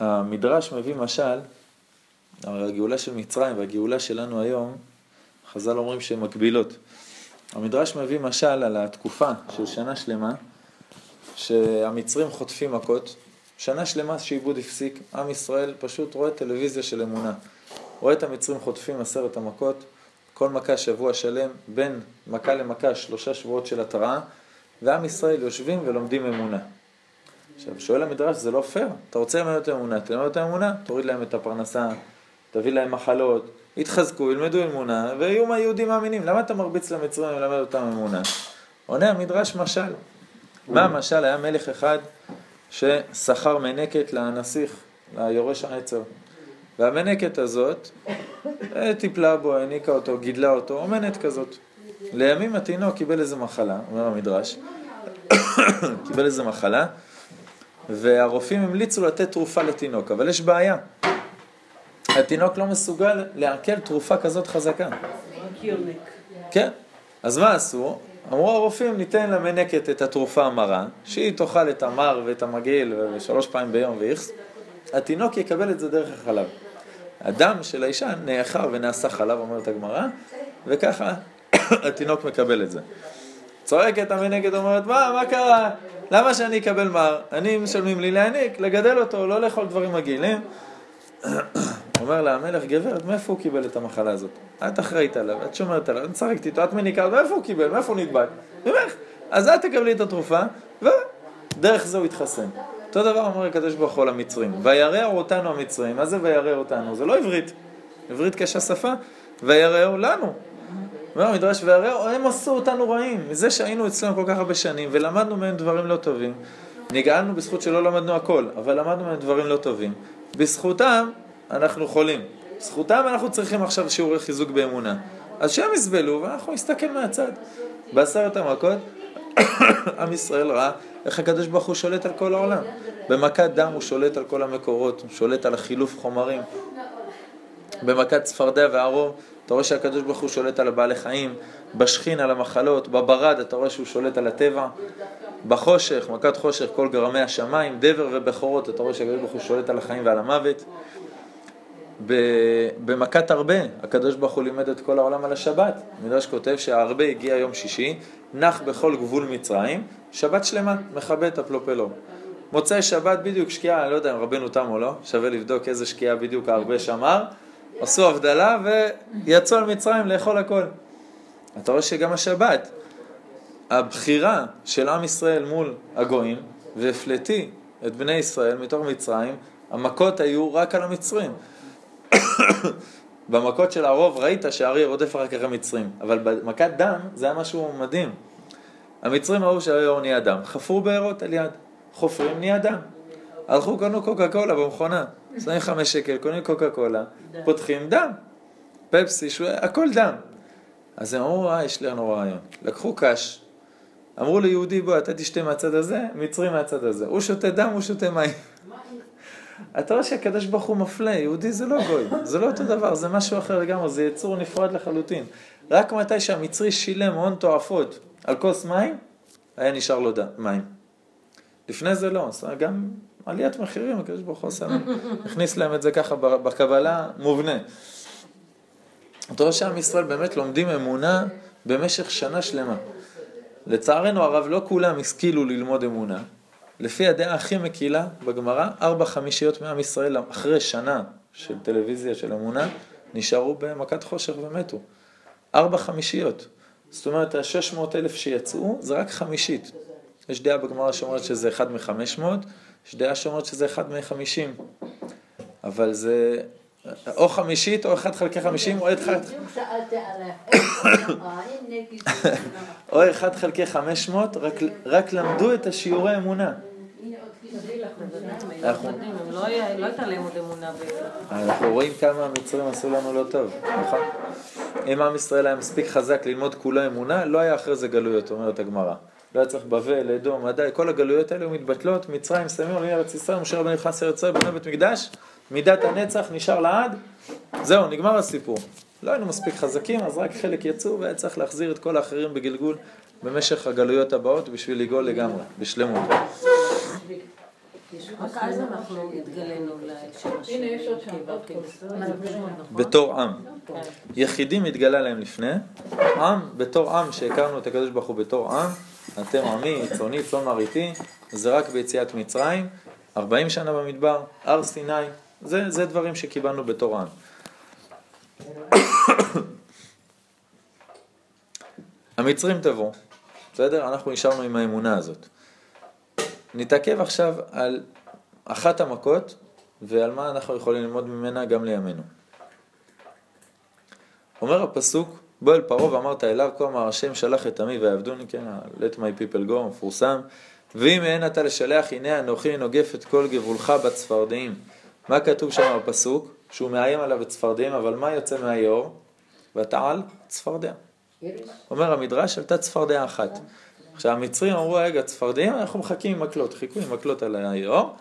המדרש מביא משל, הגאולה של מצרים והגאולה שלנו היום, חז"ל אומרים שהן מקבילות. המדרש מביא משל על התקופה של שנה שלמה, שהמצרים חוטפים מכות, שנה שלמה שעיבוד הפסיק, עם ישראל פשוט רואה טלוויזיה של אמונה. רואה את המצרים חוטפים עשרת המכות, כל מכה שבוע שלם, בין מכה למכה שלושה שבועות של התראה, ועם ישראל יושבים ולומדים אמונה. עכשיו, שואל המדרש, זה לא פייר, אתה רוצה ללמד אותם אמונה, תלמד אותם אמונה, תוריד להם את הפרנסה, תביא להם מחלות, יתחזקו, ילמדו אמונה, ויהיו מהיהודים מאמינים. למה אתה מרביץ למצרים ולמד אותם אמונה? עונה המדרש משל. מה המשל? היה מלך אחד ששכר מנקת לנסיך, ליורש העצר. והמנקת הזאת אה, טיפלה בו, העניקה אותו, גידלה אותו, אומנת כזאת. לימים התינוק קיבל איזה מחלה, אומר המדרש, קיבל איזה מחלה, והרופאים המליצו לתת תרופה לתינוק, אבל יש בעיה. התינוק לא מסוגל לעכל תרופה כזאת חזקה. כן. אז מה עשו? אמרו הרופאים, ניתן למנקת את התרופה המרה, שהיא תאכל את המר ואת המגעיל שלוש פעמים ביום ואיכס, התינוק יקבל את זה דרך החלב. הדם של האישה נאחר ונעשה חלב, אומרת הגמרא, וככה התינוק מקבל את זה. צועקת המנגד, אומרת, מה, מה קרה? למה שאני אקבל מר? אני משלמים לי להעניק, לגדל אותו, לא לאכול דברים מגעילים. אומר לה המלך, גברת, מאיפה הוא קיבל את המחלה הזאת? את אחראית עליו, את שומרת עליו, את משחקת איתו, את מניקה, מאיפה הוא קיבל? מאיפה הוא נדבק? ממך. אז את תקבלי את התרופה, ודרך זה הוא יתחסן. אותו דבר אומר הקדוש ברוך הוא למצרים. וירעו אותנו המצרים, מה זה וירעו אותנו? זה לא עברית. עברית קשה שפה, וירעו לנו. אומר המדרש, וירעו, הם עשו אותנו רעים. מזה שהיינו אצלם כל כך הרבה שנים, ולמדנו מהם דברים לא טובים. נגאלנו בזכות שלא למדנו הכל, אבל למדנו מהם דברים לא טובים. בזכותם אנחנו חולים. בזכותם אנחנו צריכים עכשיו שיעורי חיזוק באמונה. אז שהם יסבלו ואנחנו נסתכל מהצד. בעשרת המכות, עם ישראל ראה איך הקדוש ברוך הוא שולט על כל העולם. במכת דם הוא שולט על כל המקורות, הוא שולט על החילוף חומרים. במכת צפרדע וערוב, אתה רואה שהקדוש ברוך הוא שולט על הבעלי חיים, בשכין על המחלות, בברד אתה רואה שהוא שולט על הטבע, בחושך, מכת חושך, כל גרמי השמיים, דבר ובכורות, אתה רואה שהקדוש ברוך הוא שולט על החיים ועל המוות. במכת הרבה, הקדוש ברוך הוא לימד את כל העולם על השבת. מדרש כותב שהרבה הגיע יום שישי, נח בכל גבול מצרים, שבת שלמה, מכבה את הפלופלו. מוצאי שבת בדיוק שקיעה, אני לא יודע אם רבנו תם או לא, שווה לבדוק איזה שקיעה בדיוק הרבה שמר, עשו הבדלה ויצאו על מצרים לאכול הכל. אתה רואה שגם השבת, הבחירה של עם ישראל מול הגויים, והפלטי את בני ישראל מתוך מצרים, המכות היו רק על המצרים. במכות של הרוב ראית שהאריה רודף אחר כך המצרים, אבל במכת דם זה היה משהו מדהים. המצרים ראו שהאריה נהיה דם, חפרו בארות על יד, חופרים נהיה דם. הלכו קנו קוקה קולה במכונה, שמים חמש שקל, קונים קוקה קולה, פותחים דם, פפסי, שו... הכל דם. אז הם אמרו, אה, יש לנו רעיון. לקחו קש, אמרו ליהודי, בוא, אתה תשתה מהצד הזה, מצרי מהצד הזה. הוא שותה דם, הוא שותה מים. אתה רואה שהקדוש ברוך הוא מפלה, יהודי זה לא גוי, זה לא אותו דבר, זה משהו אחר לגמרי, זה יצור נפרד לחלוטין. רק מתי שהמצרי שילם הון תועפות על כוס מים, היה נשאר לו מים. לפני זה לא, גם עליית מחירים, הקדוש ברוך הוא עושה להם, הכניס להם את זה ככה בקבלה מובנה. אתה רואה שעם ישראל באמת לומדים אמונה במשך שנה שלמה. לצערנו הרב, לא כולם השכילו ללמוד אמונה. לפי הדעה הכי מקילה בגמרא, ארבע חמישיות מעם ישראל אחרי שנה של טלוויזיה של אמונה, נשארו במכת חושך ומתו. ארבע חמישיות. זאת אומרת, ה-600 אלף שיצאו, זה רק חמישית. יש דעה בגמרא שאומרת שזה אחד מחמש מאות, יש דעה שאומרת שזה אחד מחמישים. אבל זה או חמישית או אחד חלקי חמישים או אחד... או אחד חלקי חמש מאות, רק למדו את השיעורי אמונה. אנחנו רואים כמה המצרים עשו לנו לא טוב, נכון? אם עם ישראל היה מספיק חזק ללמוד כולה אמונה, לא היה אחרי זה גלויות, אומרת הגמרא. לא היה צריך בבל, אדום, עדיין, כל הגלויות האלה מתבטלות, מצרים, סיימים, עולים לארץ ישראל, משה רבנו נכנס לארץ ישראל, בונה בית מקדש, מידת הנצח נשאר לעד, זהו, נגמר הסיפור. לא היינו מספיק חזקים, אז רק חלק יצאו, והיה צריך להחזיר את כל האחרים בגלגול במשך הגלויות הבאות בשביל לגאול לגמרי, בשלמות. רק אז אנחנו התגלינו לשם השם. בתור עם. יחידים התגלה להם לפני, עם, בתור עם שהכרנו את הקדוש ברוך הוא בתור עם, אתם עמי, צאני, צאן מרעיתי, זה רק ביציאת מצרים, 40 שנה במדבר, הר סיני, זה, זה דברים שקיבלנו בתור עם. המצרים תבוא, בסדר? אנחנו נשארנו עם האמונה הזאת. נתעכב עכשיו על אחת המכות ועל מה אנחנו יכולים ללמוד ממנה גם לימינו. אומר הפסוק, בוא אל פרעה ואמרת אליו, כה אמר השם שלח את עמי ויעבדוני, כן, let my people go, מפורסם, ואם אין אתה לשלח, הנה אנוכי נוגף את כל גבולך בצפרדעים. מה כתוב שם בפסוק? שהוא מאיים עליו בצפרדעים, אבל מה יוצא מהיאור? ותעל צפרדע. אומר המדרש, עלתה צפרדע אחת. עכשיו המצרים אמרו, רגע, צפרדעים, אנחנו מחכים עם מקלות, חיכו עם מקלות על היאור.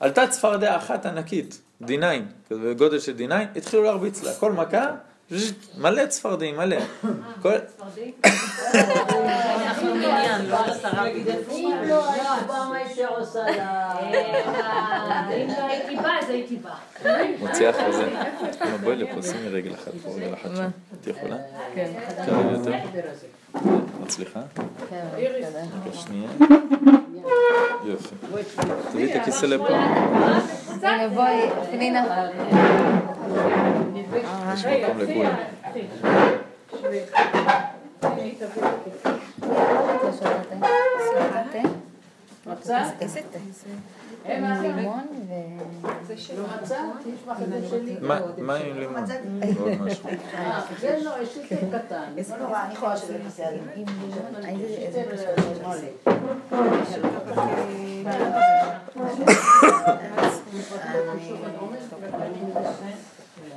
עלתה צפרדע אחת ענקית, D9, בגודל של D9, התחילו להרביץ לה, כל מכה, מלא צפרדעים, מלא. כל... אנחנו מניין, לא עשרה אם לא היית בא, מה הייתי עושה לה? אם לא הייתי באה, אז הייתי באה. מוציאה חוזה. בואי לפה, שימי רגל אחת פה, רגל אחת שם. את יכולה? כן. יותר. מצליחה? כן, שנייה. יופי. תביאי את הכיסא לפה. הנה בואי, פנינה. יש מקום לכולם. לימון ו... לא מצאת? יש בחדר שלי. מה מה עם לימון? ועוד משהו. אה, זה לא, יש לי תיק קטן. לא נורא, אני יכולה שזה בסדר. עם לימון, איזה איזה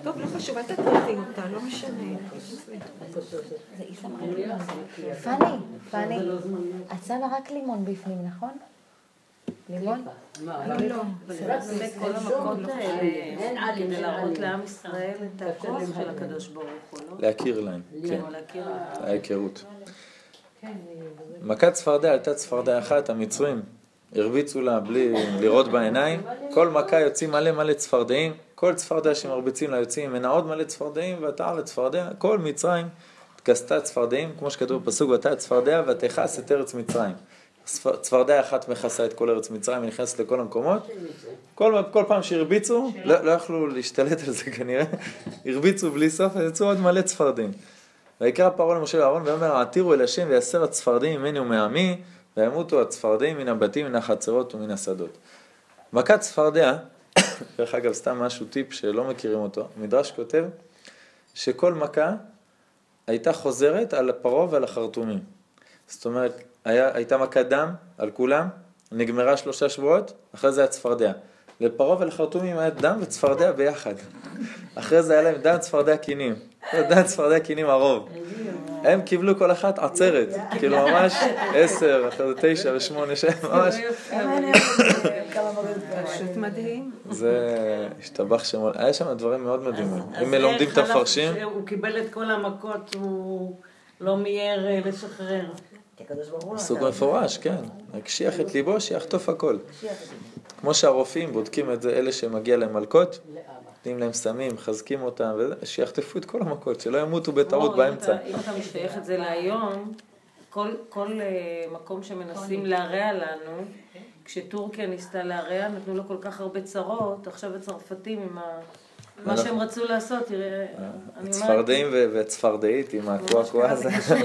טוב, לא חשוב, אל תטריחי אותה, לא משנה. פאני, פאני, את שמה רק לימון בפנים, נכון? לימון? אין עלי, כדי אין להראות עלי. לעם ישראל את הכוח של הקדוש ברוך הוא, לא? להכיר להם, כן. ההיכרות. מכת צפרדע עלתה צפרדע אחת, המצרים הרביצו לה בלי לראות בעיניים, כל מכה יוצאים מלא מלא צפרדעים, כל צפרדע שמרביצים לה יוצאים ממנה עוד מלא צפרדעים, ותער לצפרדע, כל מצרים התכסתה צפרדעים, כמו שכתוב בפסוק, ותער צפרדע ותכס את ארץ מצרים. צפ- צפרדע אחת מכסה את כל ארץ מצרים, היא נכנסת לכל המקומות. כל, כל פעם שהרביצו, לא, לא יכלו להשתלט על זה כנראה, הרביצו בלי סוף, יצאו עוד מלא צפרדעים. ויקרא פרעה למשה ואהרון ואומר העתירו אל השם ויסר הצפרדעים ממני ומעמי וימותו הצפרדעים מן הבתים מן החצרות ומן השדות. מכת צפרדע, דרך אגב סתם משהו טיפ שלא מכירים אותו, המדרש כותב שכל מכה הייתה חוזרת על הפרעה ועל החרטומים. זאת אומרת, היה, הייתה מכת דם על כולם, נגמרה שלושה שבועות, אחרי זה היה צפרדע. לפרעה ולחרטומים היה דם וצפרדע ביחד. אחרי זה היה להם דם צפרדע קינים. דם צפרדע קינים הרוב. הם קיבלו כל אחת עצרת, כאילו ממש עשר, אחרי זה תשע ושמונה, שש, ממש. פשוט מדהים. זה השתבח שם, היה שם דברים מאוד מדהימים. אם לומדים איך את הפרשים, הלך שהוא קיבל את כל המכות, הוא לא מיהר אה, לשחרר. כי הקדוש ברוך הוא פסוק. מפורש, כן. הקשיח את ליבו, שיחטוף הכל. כמו שהרופאים בודקים את זה, אלה שמגיע להם מלקות, נותנים להם סמים, מחזקים אותם, שיחטפו את כל המכות, שלא ימותו בטעות באמצע. אם אתה משתייך את זה להיום, כל, כל אה, מקום שמנסים להרע לנו, כשטורקיה ניסתה להרע, נתנו לו כל כך הרבה צרות, עכשיו הצרפתים עם ה... מה שהם רצו לעשות, תראה, אני אומרת, צפרדעים וצפרדעית עם הקועקוע הזה, זה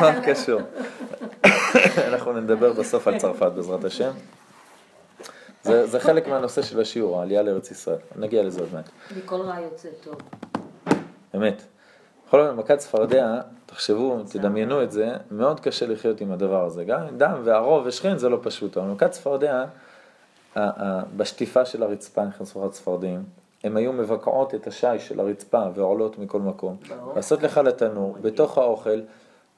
מאוד קשור. אנחנו נדבר בסוף על צרפת בעזרת השם. זה, זה חלק מהנושא של השיעור, העלייה לארץ ישראל. נגיע לזה עוד מעט. מכל רע יוצא טוב. אמת. בכל אופן, מכת צפרדע, תחשבו, תדמיינו את זה, מאוד קשה לחיות עם הדבר הזה. גם דם וערוב ושכן זה לא פשוט, אבל מכת צפרדע, בשטיפה של הרצפה נכנסו לך צפרדעים, הן היו מבקעות את השיש של הרצפה ועולות מכל מקום, לעשות לך לתנור, בתוך האוכל,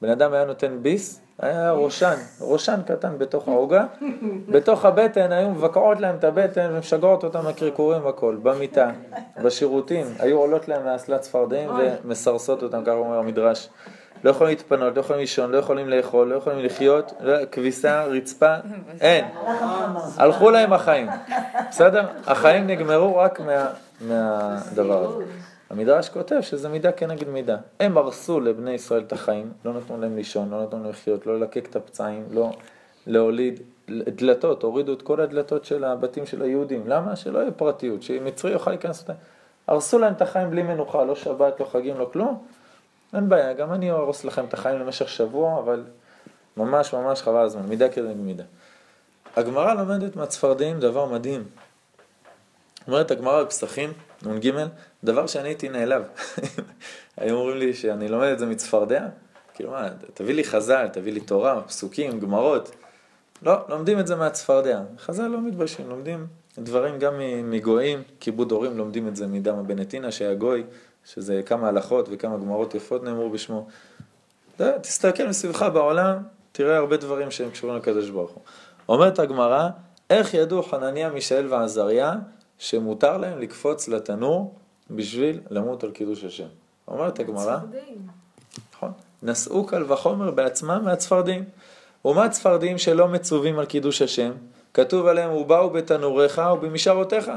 בן אדם היה נותן ביס, היה ראשן, ראשן קטן בתוך העוגה, בתוך הבטן היו מבקעות להם את הבטן ומשגעות אותם הקרקורים והכל, במיטה, בשירותים, היו עולות להם מאסלת צפרדעים ומסרסות אותם, ככה אומר המדרש. לא יכולים להתפנות, לא יכולים לישון, לא יכולים לאכול, לא יכולים לחיות, לא- כביסה, רצפה, אין. הלכו להם החיים, בסדר? החיים נגמרו רק מה, מהדבר הזה. המדרש כותב שזה מידה כנגד מידה. הם הרסו לבני ישראל את החיים, לא נתנו להם לישון, לא נתנו להם לחיות, לא ללקק את הפצעים, לא להוליד דלתות, הורידו את כל הדלתות של הבתים של היהודים. למה? שלא יהיה פרטיות, שמצרי יוכל להיכנס אותם. הרסו להם את החיים בלי מנוחה, לא שבת, לא חגים, לא כלום. אין בעיה, גם אני אהרוס לכם את החיים למשך שבוע, אבל ממש ממש חבל הזמן, מידה כנגד מידה. הגמרא לומדת מהצפרדעים דבר מדהים. אומרת הגמרא בפסחים, נ"ג, דבר שאני הייתי נעלב. היו אומרים לי שאני לומד את זה מצפרדע, כאילו מה, תביא לי חז"ל, תביא לי תורה, פסוקים, גמרות. לא, לומדים את זה מהצפרדע. חז"ל לא מתביישים, לומדים דברים גם מגויים, כיבוד הורים, לומדים את זה מדמה בנטינה שהיה גוי, שזה כמה הלכות וכמה גמרות יפות נאמרו בשמו. תסתכל מסביבך בעולם, תראה הרבה דברים שהם קשורים לקדוש ברוך הוא. אומרת הגמרא, איך ידעו חנניה, מישאל ועזריה שמותר להם לקפוץ לתנור בשביל למות על קידוש השם? אומרת הגמרא, נכון, נשאו קל וחומר בעצמם מהצפרדים. ומה צפרדים שלא מצווים על קידוש השם? כתוב עליהם, ובאו בתנוריך ובמשערותיך.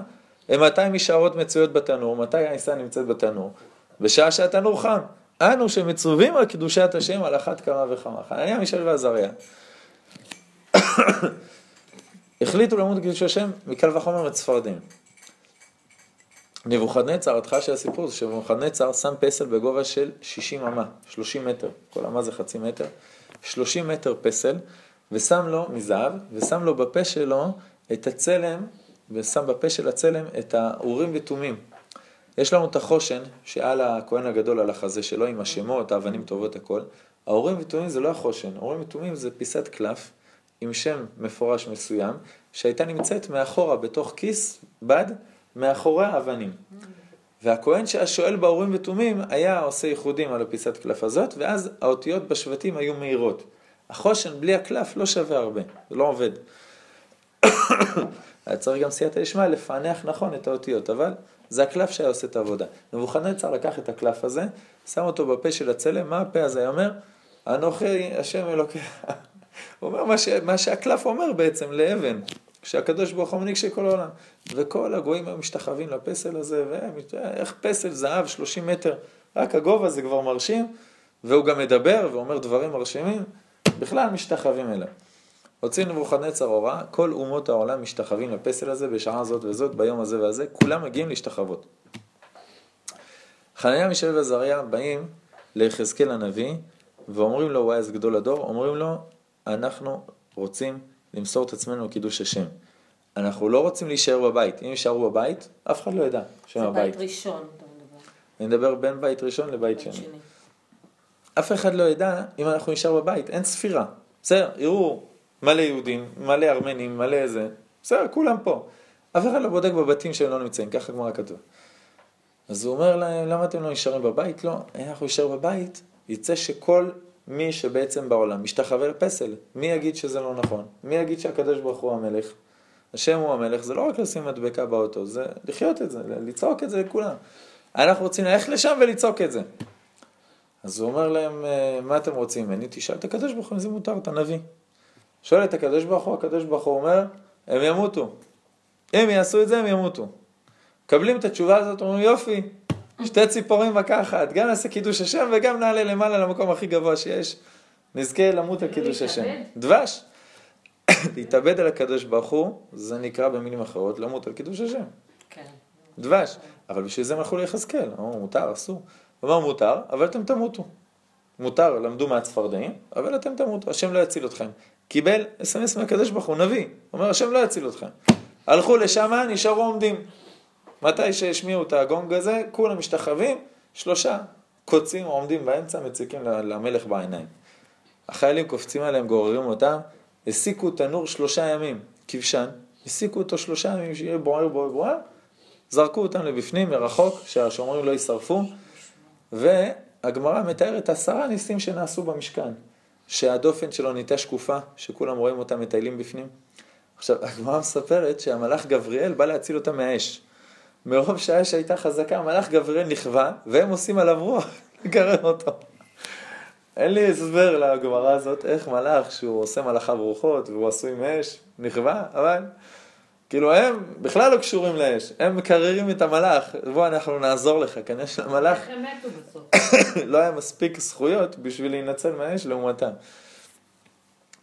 מתי משערות מצויות בתנור? מתי העיסה נמצאת בתנור? בשעה שהתנור חם. אנו שמצווים על קדושת השם על אחת כמה וכמה. חנניה, מישל ועזריה. החליטו למות קידוש השם מקל וחומר מצפרדים. נבוכדנצר, התחלה של הסיפור זה שנבוכדנצר שם פסל בגובה של 60 אמה, 30 מטר, כל אמה זה חצי מטר, 30 מטר פסל, ושם לו מזהב, ושם לו בפה שלו את הצלם, ושם בפה של הצלם את האורים ותומים. יש לנו את החושן שעל הכהן הגדול על החזה שלו עם השמות, האבנים טובות הכל. האורים ותומים זה לא החושן, האורים ותומים זה פיסת קלף עם שם מפורש מסוים, שהייתה נמצאת מאחורה בתוך כיס בד מאחורי האבנים. והכהן שהיה שואל באורים ותומים היה עושה ייחודים על הפיסת קלף הזאת, ואז האותיות בשבטים היו מהירות. החושן בלי הקלף לא שווה הרבה, זה לא עובד. היה צריך גם סייעתא דשמיא לפענח נכון את האותיות, אבל זה הקלף שהיה עושה את העבודה. נבוכדנצר לקח את הקלף הזה, שם אותו בפה של הצלם, מה הפה הזה אומר? אנוכי השם אלוקיך. הוא אומר מה, ש... מה שהקלף אומר בעצם לאבן, כשהקדוש ברוך הוא מנהיג של כל העולם. וכל הגויים היו משתחווים לפסל הזה, ואיך פסל זהב 30 מטר, רק הגובה זה כבר מרשים, והוא גם מדבר ואומר דברים מרשימים, בכלל משתחווים אליו. הוציא נבוכדנצר הוראה, כל אומות העולם משתחווים לפסל הזה בשעה זאת וזאת, ביום הזה והזה, כולם מגיעים להשתחוות. חנניה, מישל ועזריה באים ליחזקאל הנביא, ואומרים לו, הוא היה אז גדול הדור, אומרים לו, אנחנו רוצים למסור את עצמנו לקידוש השם. אנחנו לא רוצים להישאר בבית. אם יישארו בבית, אף אחד לא ידע שהם הבית. זה בית ראשון, אתה מדבר. אני מדבר בין בית ראשון לבית שני. אף אחד לא ידע אם אנחנו נשאר בבית, אין ספירה. בסדר, יראו מלא יהודים, מלא ארמנים, מלא זה, בסדר, כולם פה. אף אחד לא בודק בבתים שהם לא נמצאים, ככה גמרא כתוב. אז הוא אומר להם, למה אתם לא נשארים בבית? לא, אנחנו נשאר בבית, יצא שכל מי שבעצם בעולם משתחווה לפסל. מי יגיד שזה לא נכון? מי יגיד שהקדוש ברוך הוא המלך? השם הוא המלך, זה לא רק לשים מדבקה באוטו, זה לחיות את זה, לצעוק את זה לכולם. אנחנו רוצים ללכת לשם ולצעוק את זה. אז הוא אומר להם, מה אתם רוצים ממני? תשאל את הקדוש ברוך הוא אם זה מותר, אתה נביא. שואל את הקדוש ברוך הוא, הקדוש ברוך הוא אומר, הם ימותו. אם יעשו את זה, הם ימותו. מקבלים את התשובה הזאת, אומרים, יופי, שתי ציפורים לקחת, גם נעשה קידוש השם וגם נעלה למעלה למקום הכי גבוה שיש. נזכה למות על קידוש השם. דבש. להתאבד על הקדוש ברוך הוא, זה נקרא במילים אחרות, למות על קידוש השם. כן. דבש. אבל בשביל זה הם הלכו ליחזקאל. אמרו, מותר, אסור. הוא אמר, מותר, אבל אתם תמותו. מותר, למדו מהצפרדעים, אבל אתם תמותו, השם לא יציל אתכם. קיבל אס.אם.אס מהקדוש ברוך הוא, נביא. אומר, השם לא יציל אתכם. הלכו לשם, נשארו עומדים. מתי שהשמיעו את הגונג הזה, כולם משתחווים, שלושה קוצים עומדים באמצע, מציקים למלך בעיניים. החיילים קופצים עליהם, גוררים אותם, הסיקו תנור שלושה ימים, כבשן, הסיקו אותו שלושה ימים, שיהיה בוער בוער בוער, זרקו אותם לבפנים, מרחוק, שהשומרים לא יישרפו, והגמרא מתארת עשרה ניסים שנעשו במשכן, שהדופן שלו נהייתה שקופה, שכולם רואים אותם מטיילים בפנים. עכשיו, הגמרא מספרת שהמלאך גבריאל בא להציל אותם מהאש. מרוב שהאש הייתה חזקה, המלאך גבריאל נכווה, והם עושים עליו רוח, לגרר אותו. אין לי הסבר לגמרא הזאת, איך מלאך שהוא עושה מלאכה ברוחות והוא עשוי מאש, נכווה, אבל כאילו הם בכלל לא קשורים לאש, הם מקררים את המלאך, בוא אנחנו נעזור לך, כנראה שלמלאך? לא היה מספיק זכויות בשביל להינצל מהאש לעומתם.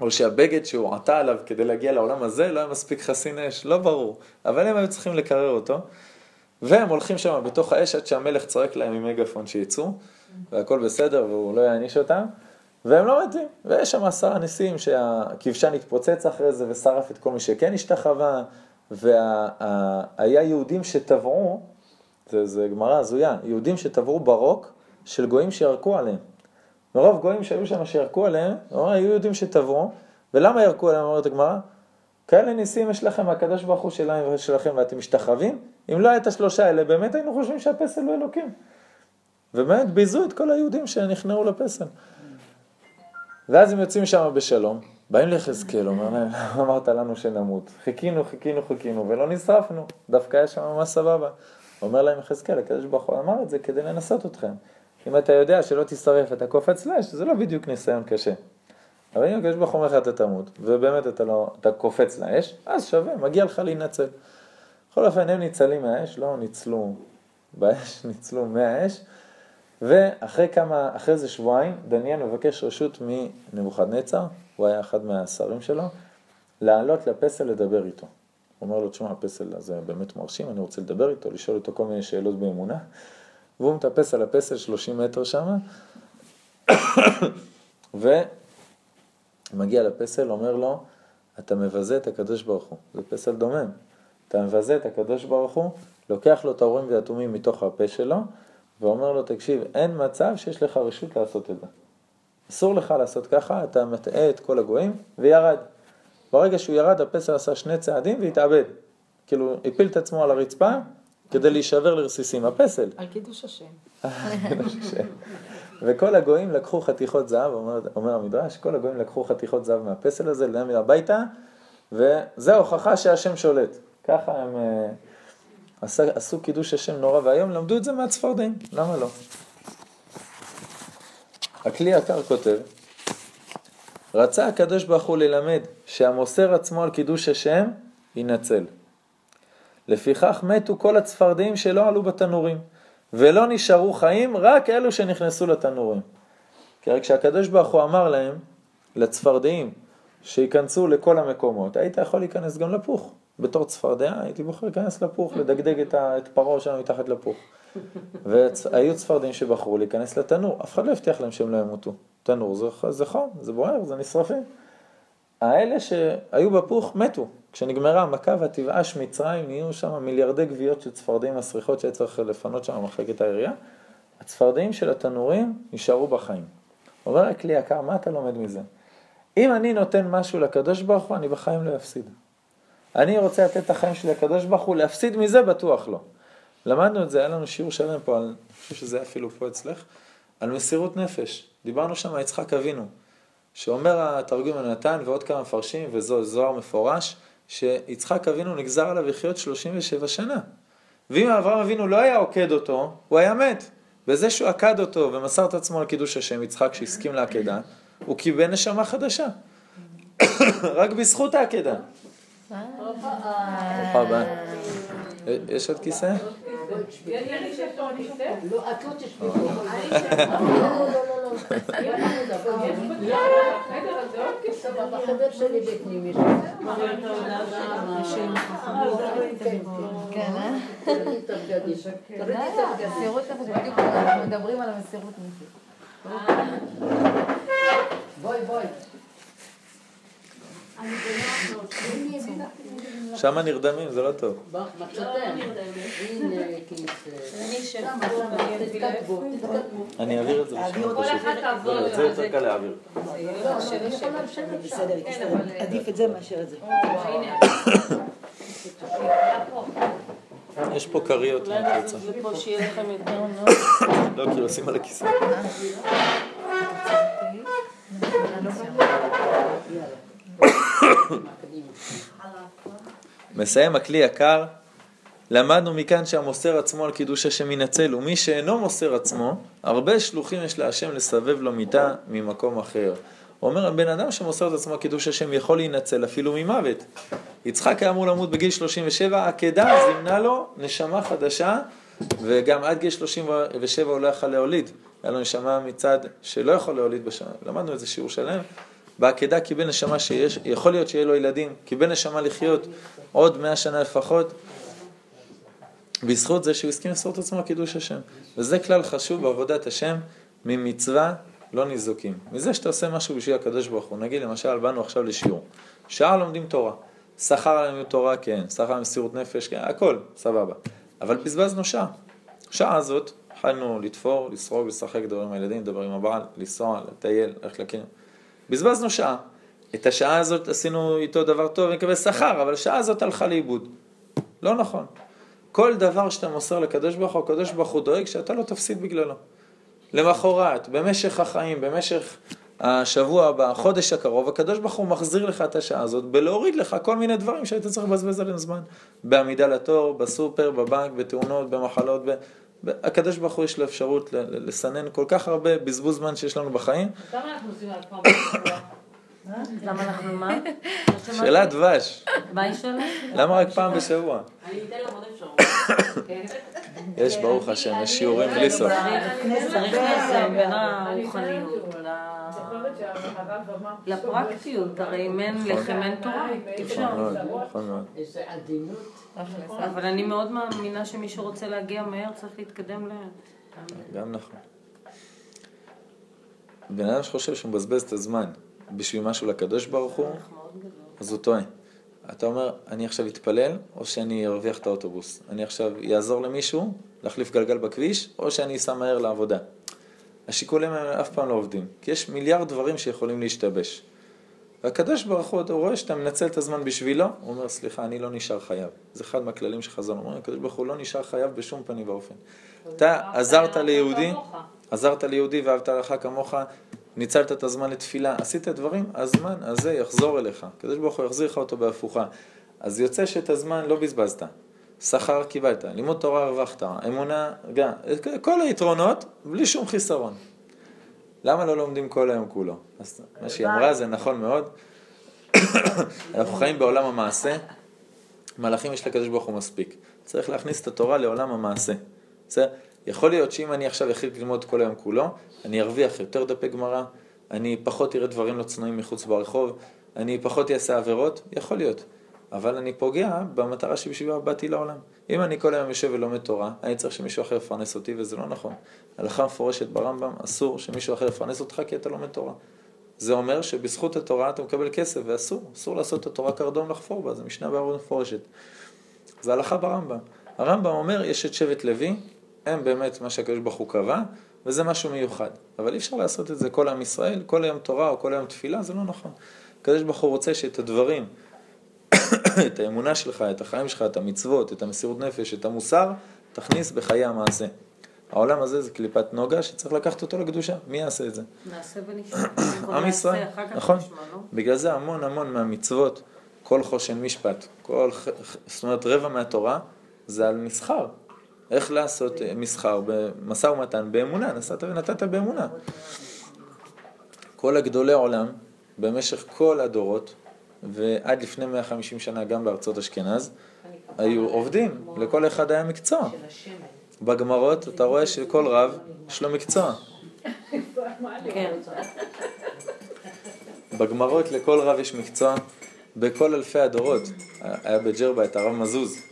או שהבגד שהוא עטה עליו כדי להגיע לעולם הזה לא היה מספיק חסין אש, לא ברור. אבל הם היו צריכים לקרר אותו, והם הולכים שם בתוך האש עד שהמלך צועק להם עם מגפון שיצאו, והכל בסדר והוא לא יעניש אותם, והם לא מתים. ויש שם עשרה נשיאים שהכבשן התפוצץ אחרי זה ושרף את כל מי שכן השתחווה, והיה יהודים שטבעו, זה, זה גמרא הזויה, יהודים שטבעו ברוק של גויים שירקו עליהם. מרוב גויים שהיו שם שירקו עליהם, היו יהודים שטבעו, ולמה ירקו עליהם, אומרת הגמרא? כאלה ניסים יש לכם מהקדוש ברוך הוא שלהם ושלכם ואתם משתחווים? אם לא היה את השלושה האלה, באמת היינו חושבים שהפסל הוא אלוקים. ובאמת ביזו את כל היהודים שנכנעו לפסל. ואז הם יוצאים שם בשלום, באים ליחזקאל, אומר להם, "למה אמרת לנו שנמות? חיכינו, חיכינו, חיכינו, ולא נשרפנו, דווקא היה שם ממש סבבה. אומר להם יחזקאל, הקדוש ברוך הוא אמר את זה כדי לנסות אתכם. אם אתה יודע שלא תשרף אתה קופץ לאש, זה לא בדיוק ניסיון קשה. אבל אם הקדוש ברוך הוא אומר לך אתה תמות, ובאמת אתה, לא, אתה קופץ לאש, אז שווה, מגיע לך להינצל. בכל אופן, הם ניצלים מהאש, לא ניצלו באש, ניצלו מהאש, ואחרי כמה, אחרי איזה שבועיים, דניאל מבקש רשות מנבוכדנצר, הוא היה אחד מהשרים שלו, לעלות לפסל לדבר איתו. הוא אומר לו, תשמע, הפסל הזה באמת מרשים, אני רוצה לדבר איתו, לשאול אותו כל מיני שאלות באמונה. והוא מטפס על הפסל 30 מטר שם, ומגיע לפסל, אומר לו, אתה מבזה את הקדוש ברוך הוא, זה פסל דומם, אתה מבזה את הקדוש ברוך הוא, לוקח לו את האורים והתומים מתוך הפה שלו, ואומר לו, תקשיב, אין מצב שיש לך רשות לעשות את זה. אסור לך לעשות ככה, אתה מטעה את כל הגויים, וירד. ברגע שהוא ירד, הפסל עשה שני צעדים והתאבד. כאילו, הפיל את עצמו על הרצפה, כדי להישבר לרסיסים. הפסל. על קידוש השם. וכל הגויים לקחו חתיכות זהב, אומר, אומר המדרש, כל הגויים לקחו חתיכות זהב מהפסל הזה, להם הביתה, וזה ההוכחה שהשם שולט. ככה הם אה, עשו, עשו קידוש השם נורא ואיום, למדו את זה מהצפרדעים, למה לא? הכלי יקר כותב, רצה הקדוש ברוך הוא ללמד שהמוסר עצמו על קידוש השם, ינצל. לפיכך מתו כל הצפרדעים שלא עלו בתנורים, ולא נשארו חיים, רק אלו שנכנסו לתנורים. כי הרי כשהקדוש ברוך הוא אמר להם, לצפרדעים, שייכנסו לכל המקומות, היית יכול להיכנס גם לפוך. בתור צפרדע הייתי בוחר להיכנס לפוך, לדגדג את, ה, את פרעה שם מתחת לפוך. והיו צפרדעים שבחרו להיכנס לתנור, אף אחד לא הבטיח להם שהם לא ימותו. תנור זה, זה חום, זה בוער, זה נשרפים. האלה שהיו בפוך מתו. כשנגמרה המכה והתבאש מצרים, נהיו שם מיליארדי גוויות של צפרדעים מסריחות שהיה צריך לפנות שם מחלקת העירייה. הצפרדעים של התנורים נשארו בחיים. אומר הכלי יקר, מה אתה לומד מזה? אם אני נותן משהו לקדוש ברוך הוא, אני בחיים לא אפסיד. אני רוצה לתת את החיים שלי לקדוש ברוך הוא, להפסיד מזה בטוח לא. למדנו את זה, היה לנו שיעור שלם פה, אני חושב שזה אפילו פה אצלך, על מסירות נפש. דיברנו שם על יצחק אבינו, שאומר התרגום הנתן ועוד כמה מפרשים, וזו זוהר מפורש, שיצחק אבינו נגזר עליו לחיות 37 שנה. ואם אברהם אבינו לא היה עוקד אותו, הוא היה מת. בזה שהוא עקד אותו ומסר את עצמו על קידוש השם, יצחק שהסכים לעקדה, הוא קיבל נשמה חדשה. רק בזכות העקדה. ברוכה הבאה. יש עוד כיסא? אה? בואי, בואי. שם נרדמים, זה לא טוב. תתכתבו, תתכתבו. אני אעביר את זה בשביל תעבור לא, זה יותר קל להעביר. בסדר, עדיף את זה מאשר את זה. יש פה כריות, אם את רוצה. ופה שיהיה לכם יותר נוח. לא, כאילו עושים על הכיסא. מסיים הכלי יקר, למדנו מכאן שהמוסר עצמו על קידוש השם ינצל, ומי שאינו מוסר עצמו, הרבה שלוחים יש להשם לסבב לו מיתה ממקום אחר. אומר, הבן אדם שמוסר את עצמו קידוש השם יכול להינצל אפילו ממוות. יצחק היה אמור למות בגיל 37, העקדה זימנה לו נשמה חדשה, וגם עד גיל 37 הוא לא יכל להוליד. היה לו נשמה מצד שלא יכול להוליד בשנה, למדנו איזה שיעור שלם. בעקדה קיבל נשמה שיש, יכול להיות שיהיה לו ילדים, קיבל נשמה לחיות עוד מאה שנה לפחות, בזכות זה שהוא הסכים למסור את עצמו קידוש השם. וזה כלל חשוב בעבודת השם, ממצווה לא ניזוקים. מזה שאתה עושה משהו בשביל הקדוש ברוך הוא. נגיד למשל, באנו עכשיו לשיעור. שעה לומדים תורה. שכר על לימוד תורה, כן. שכר על מסירות נפש, כן. הכל, סבבה. אבל בזבזנו שעה. שעה הזאת, התחלנו לתפור, לסרוג, לשחק, לדבר עם הילדים, לדבר עם הבעל, לנסוע, לטייל, ללכת לקרן. בזבזנו שעה. את השעה הזאת עשינו איתו דבר טוב, נקבל שכר, אבל השעה הזאת הלכה לאיבוד. לא נכון. כל דבר שאתה מוסר לקדוש ברוך הוא, הקדוש ברוך הוא דואג שאתה לא תפסיד בגללו. למחרת, במשך החיים, במשך השבוע הבא, החודש הקרוב, הקדוש ברוך הוא מחזיר לך את השעה הזאת בלהוריד לך כל מיני דברים שהיית צריך לבזבז עליהם זמן. בעמידה לתור, בסופר, בבנק, בתאונות, במחלות, ב... הקדוש ברוך הוא יש לו אפשרות לסנן כל כך הרבה בזבוז זמן שיש לנו בחיים. כמה אנחנו עושים על פעם בשבוע? למה אנחנו מה? שאלת דבש. מה היא שואלת? למה רק פעם בשבוע? אני אתן לך עוד אפשרות. יש, ברוך השם, יש שיעורים בלי סוף. צריך לאזן בין הרוחניות לפרקטיות, הרי אם אין לחם אין תורה, אי אפשר. נכון מאוד, נכון מאוד. איזה עדינות. אבל אני מאוד מאמינה שמי שרוצה להגיע מהר צריך להתקדם לאט. גם נכון. בן אדם שחושב שהוא מבזבז את הזמן בשביל משהו לקדוש ברוך הוא, אז הוא טועה. אתה אומר, אני עכשיו אתפלל, או שאני ארוויח את האוטובוס. אני עכשיו אעזור למישהו להחליף גלגל בכביש, או שאני אסע מהר לעבודה. השיקולים האלה אף פעם לא עובדים, כי יש מיליארד דברים שיכולים להשתבש. והקדוש ברוך הוא, אתה רואה שאתה מנצל את הזמן בשבילו, הוא אומר, סליחה, אני לא נשאר חייב. זה אחד מהכללים שחז"ל אומרים, הקדוש ברוך הוא לא נשאר חייב בשום פנים ואופן. אתה עזרת ליהודי, עזרת ליהודי ואהבת לך כמוך, ניצלת את הזמן לתפילה, עשית דברים, הזמן הזה יחזור אליך. הקדוש ברוך הוא יחזיר לך אותו בהפוכה. אז יוצא שאת הזמן לא בזבזת. שכר קיבלת, לימוד תורה הרווחת, אמונה, גם, כל היתרונות, בלי שום חיסרון. למה לא לומדים כל היום כולו? אז מה שהיא אמרה זה נכון מאוד. אנחנו חיים בעולם המעשה, מלאכים יש לקדוש ברוך הוא מספיק. צריך להכניס את התורה לעולם המעשה. בסדר? יכול להיות שאם אני עכשיו אחליט ללמוד כל היום כולו, אני ארוויח יותר דפי גמרא, אני פחות אראה דברים לא צנועים מחוץ ברחוב, אני פחות אעשה עבירות, יכול להיות. אבל אני פוגע במטרה שבשבילה באתי לעולם. אם אני כל היום יושב ולומד תורה, אני צריך שמישהו אחר יפרנס אותי, וזה לא נכון. הלכה מפורשת ברמב"ם, אסור שמישהו אחר יפרנס אותך כי אתה לומד תורה. זה אומר שבזכות התורה אתה מקבל כסף, ואסור, אסור לעשות את התורה קרדום לחפור בה, זה משנה בעבודה מפורשת. זה הלכה ברמב"ם. הרמב"ם אומר, יש את שבט לוי, הם באמת מה שהקדוש ברוך הוא קבע, וזה משהו מיוחד. אבל אי אפשר לעשות את זה כל עם ישראל, כל היום תורה או כל היום תפילה, זה לא נכון. הקדוש ברוך הוא רוצה שאת הדברים, את האמונה שלך, את החיים שלך, את המצוות, את המסירות נפש, את המוסר, תכניס בחיי המעשה. העולם הזה זה קליפת נוגה שצריך לקחת אותו לקדושה. מי יעשה את זה? נעשה ונשמע. עם ישראל, נכון. לא? בגלל זה המון המון מהמצוות, כל חושן משפט, כל, זאת אומרת רבע מהתורה, זה על מסחר. איך לעשות אה, מסחר במשא ומתן באמונה, נסעת ונתת באמונה. כל הגדולי עולם, במשך כל הדורות, ועד לפני 150 שנה גם בארצות אשכנז, היו עובדים, לכל אחד היה מקצוע. בגמרות אתה רואה שכל רב יש לו מקצוע. כן. בגמרות לכל רב יש מקצוע, בכל אלפי הדורות. היה בג'רבה את הרב מזוז.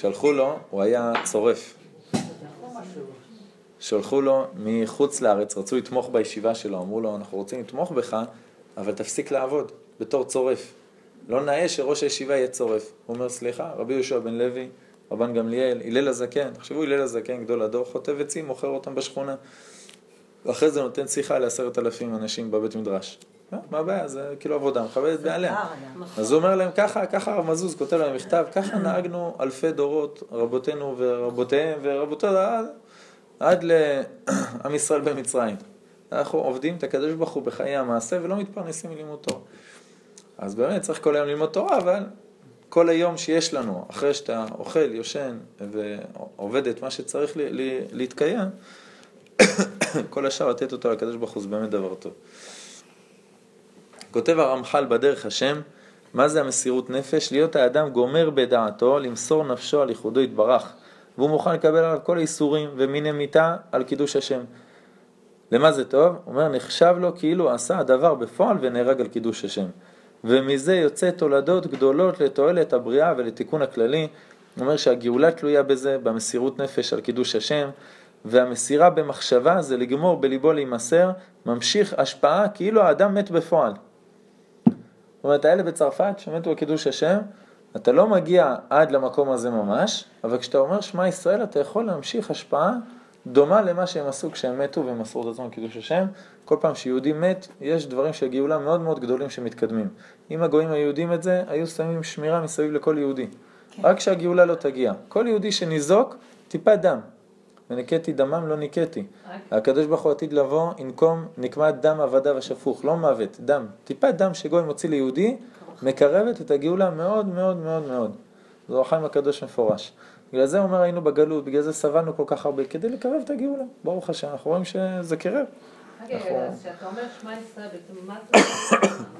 שלחו לו, הוא היה צורף. שלחו לו מחוץ לארץ, רצו לתמוך בישיבה שלו, אמרו לו, אנחנו רוצים לתמוך בך, אבל תפסיק לעבוד בתור צורף. לא נאה שראש הישיבה יהיה צורף. הוא אומר, סליחה, רבי יהושע בן לוי, רבן גמליאל, הלל הזקן, תחשבו, הלל הזקן, גדול הדור, חוטב עצים, מוכר אותם בשכונה. ואחרי זה נותן שיחה לעשרת אלפים אנשים בבית מדרש. מה הבעיה? זה כאילו עבודה, מכבד את בעליה. אז הוא אומר להם ככה, ככה הרב מזוז כותב להם מכתב, ככה נהגנו אלפי דורות, רבותינו ורבותיהם ורבותיו עד, לעם ישראל במצרים. אנחנו עובדים את הקדוש ברוך הוא בחיי המעשה ולא מתפרנסים מלימוד תורה. אז באמת צריך כל היום ללמוד תורה, אבל כל היום שיש לנו, אחרי שאתה אוכל, יושן ועובד את מה שצריך להתקיים, כל השאר לתת אותו לקדוש ברוך הוא זה באמת דבר טוב. כותב הרמח"ל בדרך השם, מה זה המסירות נפש? להיות האדם גומר בדעתו למסור נפשו על ייחודו יתברך, והוא מוכן לקבל עליו כל האיסורים ומיני מיתה על קידוש השם. למה זה טוב? הוא אומר, נחשב לו כאילו עשה הדבר בפועל ונהרג על קידוש השם. ומזה יוצא תולדות גדולות לתועלת הבריאה ולתיקון הכללי. הוא אומר שהגאולה תלויה בזה, במסירות נפש על קידוש השם, והמסירה במחשבה זה לגמור בליבו להימסר, ממשיך השפעה כאילו האדם מת בפועל. זאת אומרת, האלה בצרפת שמתו בקידוש השם, אתה לא מגיע עד למקום הזה ממש, אבל כשאתה אומר שמע ישראל אתה יכול להמשיך השפעה דומה למה שהם עשו כשהם מתו והם מסרו את עצמם בקידוש השם. כל פעם שיהודי מת, יש דברים של גאולה מאוד מאוד גדולים שמתקדמים. אם הגויים היו יודעים את זה, היו שמים שמירה מסביב לכל יהודי. כן. רק שהגאולה לא תגיע. כל יהודי שניזוק, טיפת דם. וניקטי דמם לא ניקטי. הקדוש ברוך הוא עתיד לבוא, ינקום נקמת דם עבדיו השפוך, לא מוות, דם. טיפת דם שגוי מוציא ליהודי, מקרבת את הגאולה מאוד מאוד מאוד מאוד. זו החיים הקדוש מפורש. בגלל זה אומר היינו בגלות, בגלל זה סבלנו כל כך הרבה, כדי לקרב את הגאולה. ברוך השם, אנחנו רואים שזה קרב. רגע, כשאתה אומר שמע ישראל, בעצם מה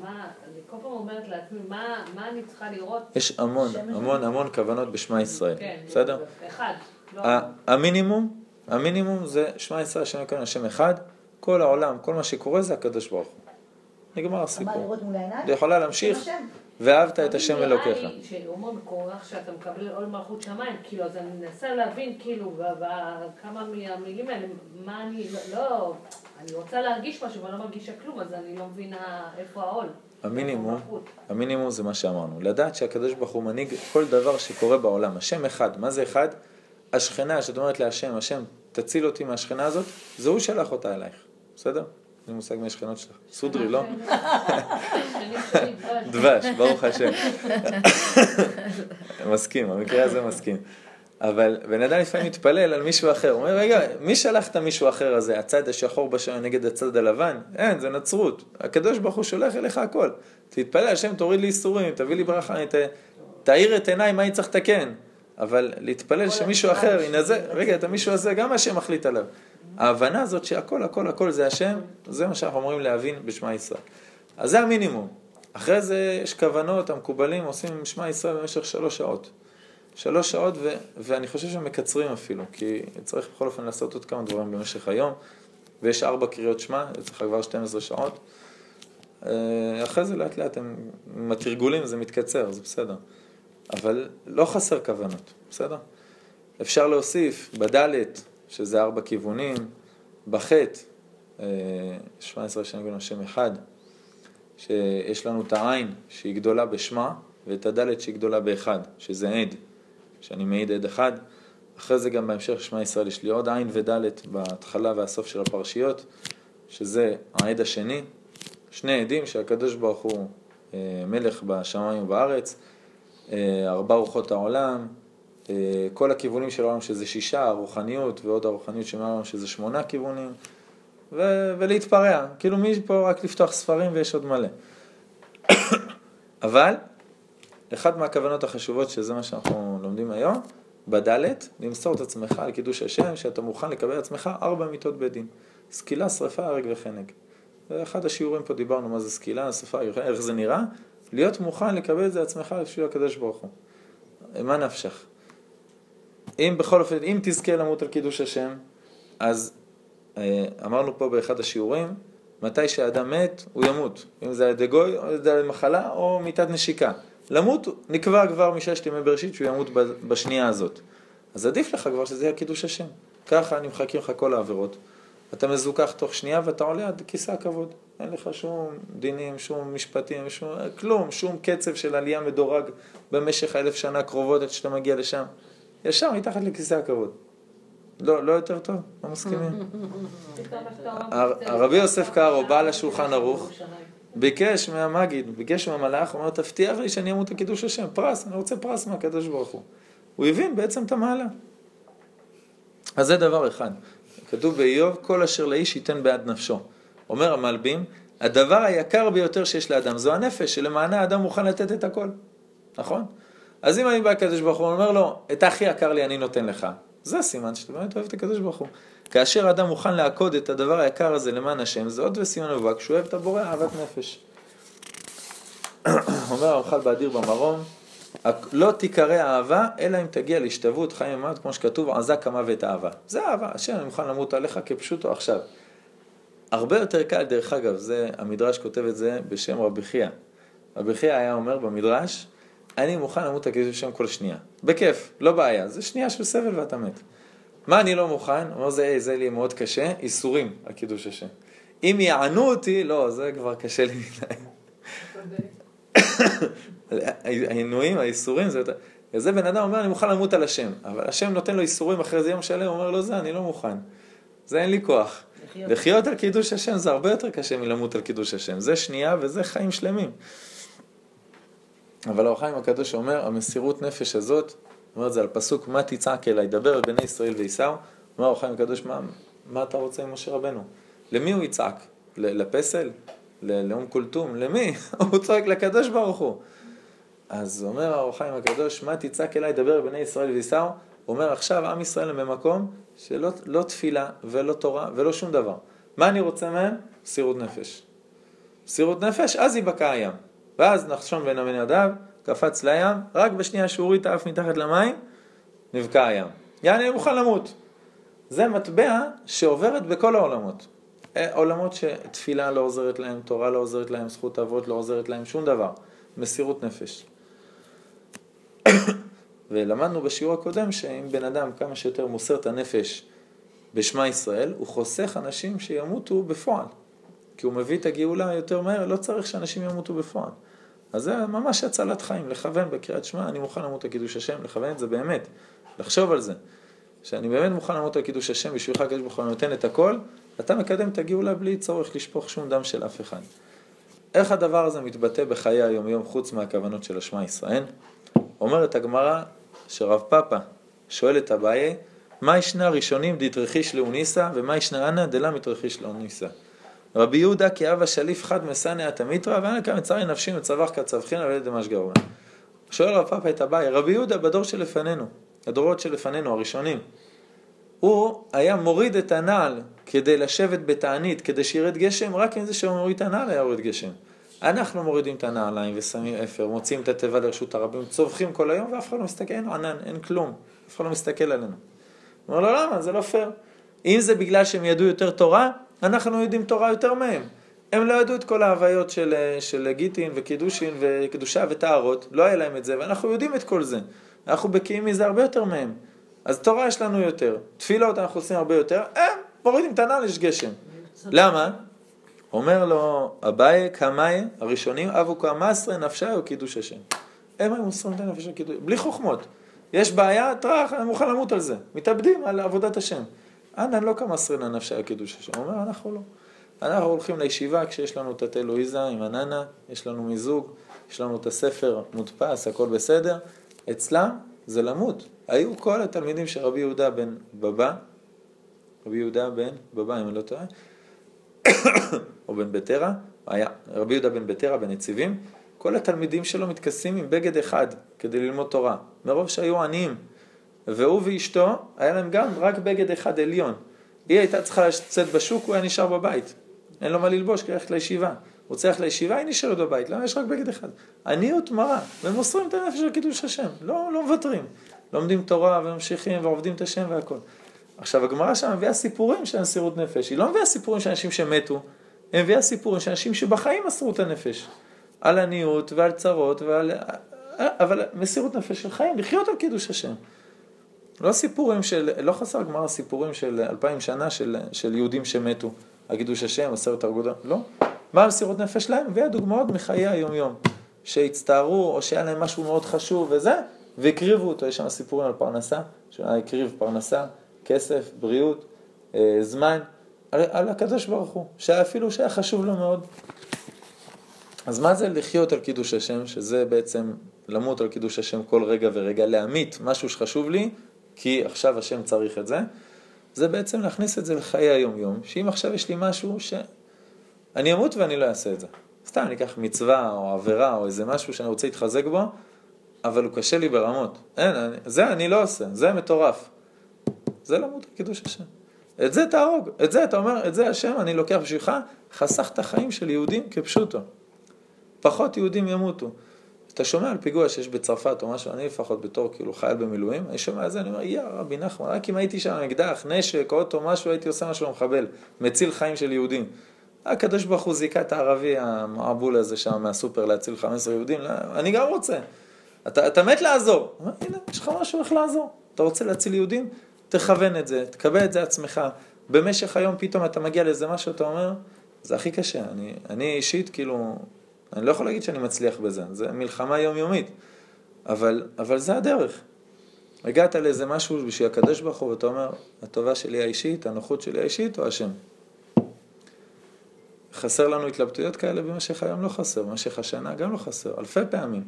אני כל פעם אומרת לעצמי, מה אני צריכה לראות? יש המון, המון, המון כוונות בשמע ישראל, כן, בסדר? אחד. לא המינימום, המינימום זה שמע ישראל, השם יקרא השם אחד, כל העולם, כל מה שקורה זה הקדוש ברוך הוא. נגמר הסיפור. אתה יכולה להמשיך, ואהבת את השם אלוקיך. נראה לי שאתה מקבל עול מלכות שמיים, כאילו, אז אני מנסה להבין, כאילו, בכמה מהמילים האלה, מה אני, לא, אני רוצה להרגיש משהו ואני לא מרגישה כלום, אז אני לא מבינה איפה העול. המינימום, המינימום זה מה שאמרנו, לדעת שהקדוש ברוך הוא מנהיג כל דבר שקורה בעולם, השם אחד, מה זה אחד? השכנה שאת אומרת להשם, השם תציל אותי מהשכנה הזאת, זה הוא שלח אותה אלייך, בסדר? לי מושג מי השכנות שלך. סודרי, לא? דבש, ברוך השם. מסכים, המקרה הזה מסכים. אבל בן אדם לפעמים מתפלל על מישהו אחר, הוא אומר, רגע, מי שלח את המישהו אחר הזה? הצד השחור בשם נגד הצד הלבן? אין, זה נצרות. הקדוש ברוך הוא שולח אליך הכל. תתפלל, השם תוריד לי איסורים, תביא לי ברכה, תאיר את עיניי, מה אני צריך לתקן? אבל להתפלל שמישהו אחר ינזר, רגע, את המישהו הזה גם השם מחליט עליו. ההבנה הזאת שהכל, הכל, הכל זה השם, זה מה שאנחנו אמורים להבין בשמע ישראל. אז זה המינימום. אחרי זה יש כוונות, המקובלים עושים שמע ישראל במשך שלוש שעות. שלוש שעות, ו- ואני חושב שהם מקצרים אפילו, כי צריך בכל אופן לעשות עוד כמה דברים במשך היום, ויש ארבע קריאות שמע, אצלך כבר 12 שעות. אה, אחרי זה לאט לאט עם התרגולים זה מתקצר, זה בסדר. אבל לא חסר כוונות, בסדר? אפשר להוסיף בדלת, שזה ארבע כיוונים, בחטא, 17 שנים גדולים השם אחד, שיש לנו את העין שהיא גדולה בשמה, ואת הדלת שהיא גדולה באחד, שזה עד, שאני מעיד עד אחד. אחרי זה גם בהמשך שמע ישראל יש לי עוד עין ודלת בהתחלה והסוף של הפרשיות, שזה העד השני, שני עדים שהקדוש ברוך הוא אה, מלך בשמיים ובארץ, ארבע רוחות העולם, אה, כל הכיוונים של העולם שזה שישה, הרוחניות ועוד הרוחניות של העולם שזה שמונה כיוונים, ו- ולהתפרע, כאילו מי פה רק לפתוח ספרים ויש עוד מלא. אבל, אחת מהכוונות החשובות, שזה מה שאנחנו לומדים היום, בדלת, למסור את עצמך על קידוש השם, שאתה מוכן לקבל עצמך ארבע מיתות בית דין. סקילה, שרפה, הרג וחנק. ואחד השיעורים פה דיברנו מה זה סקילה, שרפה, איך זה נראה, להיות מוכן לקבל את זה עצמך בשביל הקדוש ברוך הוא. מה נפשך? אם בכל אופן, אם תזכה למות על קידוש השם, אז אה, אמרנו פה באחד השיעורים, מתי שאדם מת, הוא ימות. אם זה על ידי גוי, או על מחלה, או מיתת נשיקה. למות, נקבע כבר מששת ימי בראשית שהוא ימות בשנייה הזאת. אז עדיף לך כבר שזה יהיה קידוש השם. ככה נמחקים לך כל העבירות. אתה מזוכח תוך שנייה ואתה עולה עד כיסא הכבוד. אין לך שום דינים, שום משפטים, שום, כלום, שום קצב של עלייה מדורג במשך האלף שנה הקרובות עד שאתה מגיע לשם. ישר מתחת לכיסא הכבוד. לא, לא יותר טוב? לא מסכימים? הרבי יוסף קארו בא לשולחן ערוך, ביקש מהמגיד, ביקש מהמלאך, אומר, תבטיח לי שאני אמות לקידוש השם, פרס, אני רוצה פרס מהקדוש ברוך הוא. הוא הבין בעצם את המעלה. אז זה דבר אחד. כתוב באיוב, כל אשר לאיש ייתן בעד נפשו. אומר המלבים, הדבר היקר ביותר שיש לאדם זו הנפש, שלמענה האדם מוכן לתת את הכל, נכון? אז אם אני בא לקדוש ברוך הוא, אומר לו, את הכי יקר לי אני נותן לך. זה סימן שאתה באמת אוהב את הקדוש ברוך הוא. כאשר אדם מוכן לעקוד את הדבר היקר הזה למען השם, זה עוד וסימן מובהק שהוא אוהב את הבורא אהבת נפש. אומר הרמח"ל באדיר במרום, לא תיקרא אהבה, אלא אם תגיע להשתוות חיים ומוות, כמו שכתוב, עזה כמה אהבה. זה אהבה, השם אני מוכן למות עליך כפשוטו עכשיו. הרבה יותר קל, דרך אגב, זה, המדרש כותב את זה בשם רבי חייא. רבי חייא היה אומר במדרש, אני מוכן למות על קידוש השם כל שנייה. בכיף, לא בעיה, זה שנייה של סבל ואתה מת. מה אני לא מוכן? הוא אומר, זה, זה לי מאוד קשה, איסורים על קידוש השם. אם יענו אותי, לא, זה כבר קשה לי מדי. העינויים, האיסורים, זה יותר... וזה בן אדם אומר, אני מוכן למות על השם, אבל השם נותן לו איסורים אחרי זה יום שלם, הוא אומר לו, זה אני לא מוכן. זה אין לי כוח. לחיות על קידוש השם זה הרבה יותר קשה מלמות על קידוש השם. זה שנייה וזה חיים שלמים. אבל האור חיים הקדוש אומר, המסירות נפש הזאת, אומר את זה על פסוק, מה תצעק אליי, דבר אל בני ישראל וייסעו, אומר האור חיים הקדוש, מה, מה אתה רוצה עם משה רבנו? למי הוא יצעק? לפסל? לאום כולתום? למי? הוא צועק לקדוש ברוך הוא. אז אומר האור חיים הקדוש, מה תצעק אליי, דבר בני ישראל וייסעו, הוא אומר עכשיו עם ישראל הם במקום שלא לא תפילה ולא תורה ולא שום דבר. מה אני רוצה מהם? מסירות נפש. מסירות נפש, אז ייבקע הים. ואז נחשון בן אבינדב קפץ לים, רק בשנייה שהוא הוריד את האף מתחת למים, נבקע הים. יעני, אני מוכן למות. זה מטבע שעוברת בכל העולמות. אה, עולמות שתפילה לא עוזרת להם, תורה לא עוזרת להם, זכות אבות לא עוזרת להם, שום דבר. מסירות נפש. ולמדנו בשיעור הקודם שאם בן אדם כמה שיותר מוסר את הנפש בשמע ישראל, הוא חוסך אנשים שימותו בפועל. כי הוא מביא את הגאולה יותר מהר, לא צריך שאנשים ימותו בפועל. אז זה ממש הצלת חיים, לכוון בקריאת שמע, אני מוכן למות על קידוש השם, לכוון את זה באמת, לחשוב על זה. שאני באמת מוכן למות על קידוש השם, בשבילך הקדוש ברוך הוא נותן את הכל, אתה מקדם את הגאולה בלי צורך לשפוך שום דם של אף אחד. איך הדבר הזה מתבטא בחיי היום-יום חוץ מהכוונות של השמע ישראל? אומרת הגמרא שרב פאפא שואל את אביי, מה ישנה ראשונים דתרחיש לאוניסא ומה ישנה אנא דלה מתרחיש לאוניסא. רבי יהודה כי אבא שליף חד מסנא התמיתרא ואנא כמה מצרי נפשי מצווח כצווחין על ידי משגרון. שואל רב פאפא את אביי, רבי יהודה בדור שלפנינו, הדורות שלפנינו, הראשונים, הוא היה מוריד את הנעל כדי לשבת בתענית, כדי שירד גשם, רק עם זה שהוא מוריד את הנעל היה יורד גשם. אנחנו מורידים את הנעליים ושמים אפר, מוציאים את התיבה לרשות הרבים, צווחים כל היום ואף אחד לא מסתכל, אין ענן, אין כלום, אף אחד לא מסתכל עלינו. הוא אומר לו למה? זה לא פייר. אם זה בגלל שהם ידעו יותר תורה, אנחנו יודעים תורה יותר מהם. הם לא ידעו את כל ההוויות של, של גיטין וקידושין וקדושה וטהרות, לא היה להם את זה, ואנחנו יודעים את כל זה. אנחנו בקיאים מזה הרבה יותר מהם. אז תורה יש לנו יותר, תפילות אנחנו עושים הרבה יותר, הם מורידים את הנעל, יש גשם. למה? אומר לו אביי קמאי הראשונים אבו קמאסרי נפשי או קידוש השם. הם היו מוסרים את הנפש של קידוש, בלי חוכמות. יש בעיה, טראח, אני מוכן למות על זה. מתאבדים על עבודת השם. אנא לא קמאסרי נפשי או קידוש השם. הוא אומר, אנחנו לא. אנחנו הולכים לישיבה כשיש לנו את התה לואיזה עם הננה, יש לנו מיזוג, יש לנו את הספר מודפס, הכל בסדר. אצלם זה למות. היו כל התלמידים של רבי יהודה בן בבא, רבי יהודה בן בבא, אם אני לא טועה, או בן בטרה, היה רבי יהודה בן בטרה בנציבים, כל התלמידים שלו מתכסים עם בגד אחד כדי ללמוד תורה, מרוב שהיו עניים. והוא ואשתו, היה להם גם רק בגד אחד עליון. היא הייתה צריכה לצאת בשוק, הוא היה נשאר בבית. אין לו מה ללבוש, כי ללכת לישיבה. הוא ללכת לישיבה, היא נשארת בבית. למה יש רק בגד אחד? עניות מרה, והם מוסרים את הנפש של קידוש השם. לא, לא מוותרים. לומדים תורה וממשיכים ועובדים את השם והכל. עכשיו, הגמרא שם מביאה סיפורים של מסירות נפש. היא לא מביאה סיפורים של אנשים שמתו, היא מביאה סיפורים של אנשים שבחיים מסרו את הנפש. על עניות ועל צרות ועל... אבל מסירות נפש של חיים, לחיות על קידוש השם. לא סיפורים של, לא חסר גמרא סיפורים של אלפיים שנה של, של יהודים שמתו, על קידוש השם, עשרת אגודה, לא. מה המסירות נפש שלהם? הביאה דוגמאות מחיי היום-יום. שהצטערו, או שהיה להם משהו מאוד חשוב וזה, והקריבו אותו, יש שם סיפורים על פרנסה, שהקריב פרנסה, כסף, בריאות, אה, זמן, על, על הקדוש ברוך הוא, שאפילו שהיה חשוב לו מאוד. אז מה זה לחיות על קידוש השם, שזה בעצם למות על קידוש השם כל רגע ורגע, להמית משהו שחשוב לי, כי עכשיו השם צריך את זה, זה בעצם להכניס את זה לחיי היום-יום, שאם עכשיו יש לי משהו שאני אמות ואני לא אעשה את זה. סתם אני אקח מצווה או עבירה או איזה משהו שאני רוצה להתחזק בו, אבל הוא קשה לי ברמות. אין, אני, זה אני לא עושה, זה מטורף. זה למות על קידוש השם. את זה תהרוג, את זה אתה אומר, את זה השם אני לוקח בשבילך, חסך את החיים של יהודים כפשוטו. פחות יהודים ימותו. אתה שומע על פיגוע שיש בצרפת או משהו, אני לפחות בתור כאילו חייל במילואים, אני שומע על זה, אני אומר, יא רבי נחמן, רק אם הייתי שם אקדח, נשק, אוטו, משהו, הייתי עושה משהו למחבל, מציל חיים של יהודים. הקדוש ברוך הוא זיכה את הערבי המעבול הזה שם מהסופר להציל 15 יהודים, לא, אני גם רוצה. אתה, אתה מת לעזור. הנה, יש לך משהו איך לעזור. אתה רוצה להציל יהודים? תכוון את זה, תקבל את זה עצמך. במשך היום פתאום אתה מגיע לאיזה משהו, אתה אומר, זה הכי קשה. אני, אני אישית, כאילו, אני לא יכול להגיד שאני מצליח בזה, זה מלחמה יומיומית, אבל, אבל זה הדרך. הגעת לאיזה משהו בשביל הקדוש ברוך הוא, ואתה אומר, הטובה שלי האישית, הנוחות שלי האישית, או השם? חסר לנו התלבטויות כאלה במשך היום? לא חסר, במשך השנה גם לא חסר, אלפי פעמים.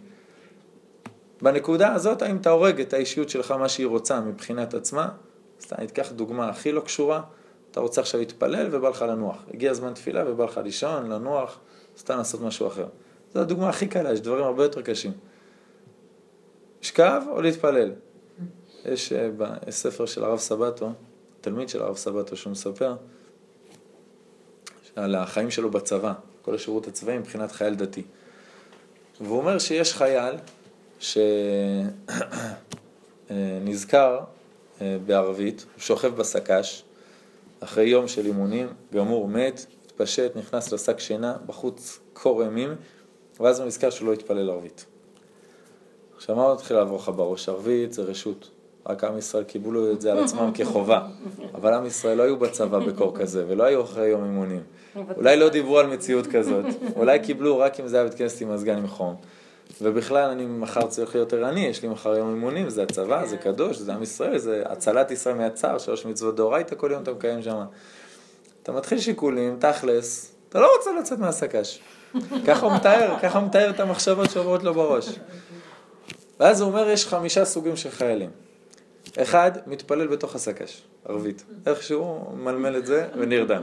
בנקודה הזאת, האם אתה הורג את האישיות שלך, מה שהיא רוצה מבחינת עצמה? סתם, אקח דוגמה הכי לא קשורה, אתה רוצה עכשיו להתפלל ובא לך לנוח. הגיע זמן תפילה ובא לך לישון, לנוח, סתם לעשות משהו אחר. זו הדוגמה הכי קלה, יש דברים הרבה יותר קשים. לשכב או להתפלל? יש אה, בספר של הרב סבתו, תלמיד של הרב סבתו, שהוא מספר על החיים שלו בצבא, כל השירות הצבאי מבחינת חייל דתי. והוא אומר שיש חייל שנזכר אה, בערבית, הוא שוכב בסק"ש, אחרי יום של אימונים, גמור, מת, התפשט, נכנס לשק שינה, בחוץ קור אימים, ואז הוא נזכר שהוא לא התפלל ערבית. עכשיו מה מתחיל לעבור לך בראש? ערבית זה רשות. רק עם ישראל קיבלו את זה על עצמם כחובה. אבל עם ישראל לא היו בצבא בקור כזה, ולא היו אחרי יום אימונים. אולי לא דיברו על מציאות כזאת. אולי קיבלו רק אם זה היה בית כנסת עם מזגן עם חום. ובכלל אני מחר צריך להיות ערני, יש לי מחר יום אימונים, זה הצבא, זה קדוש, זה עם ישראל, זה הצלת ישראל מהצער, שלוש מצוות דאורייתא כל יום אתה מקיים שם. אתה מתחיל שיקולים, תכלס, אתה לא רוצה לצאת מהסק"ש. ככה הוא מתאר, ככה הוא מתאר את המחשבות שעוברות לו בראש. ואז הוא אומר, יש חמישה סוגים של חיילים. אחד, מתפלל בתוך הסק"ש, ערבית. איכשהו מלמל את זה ונרדם.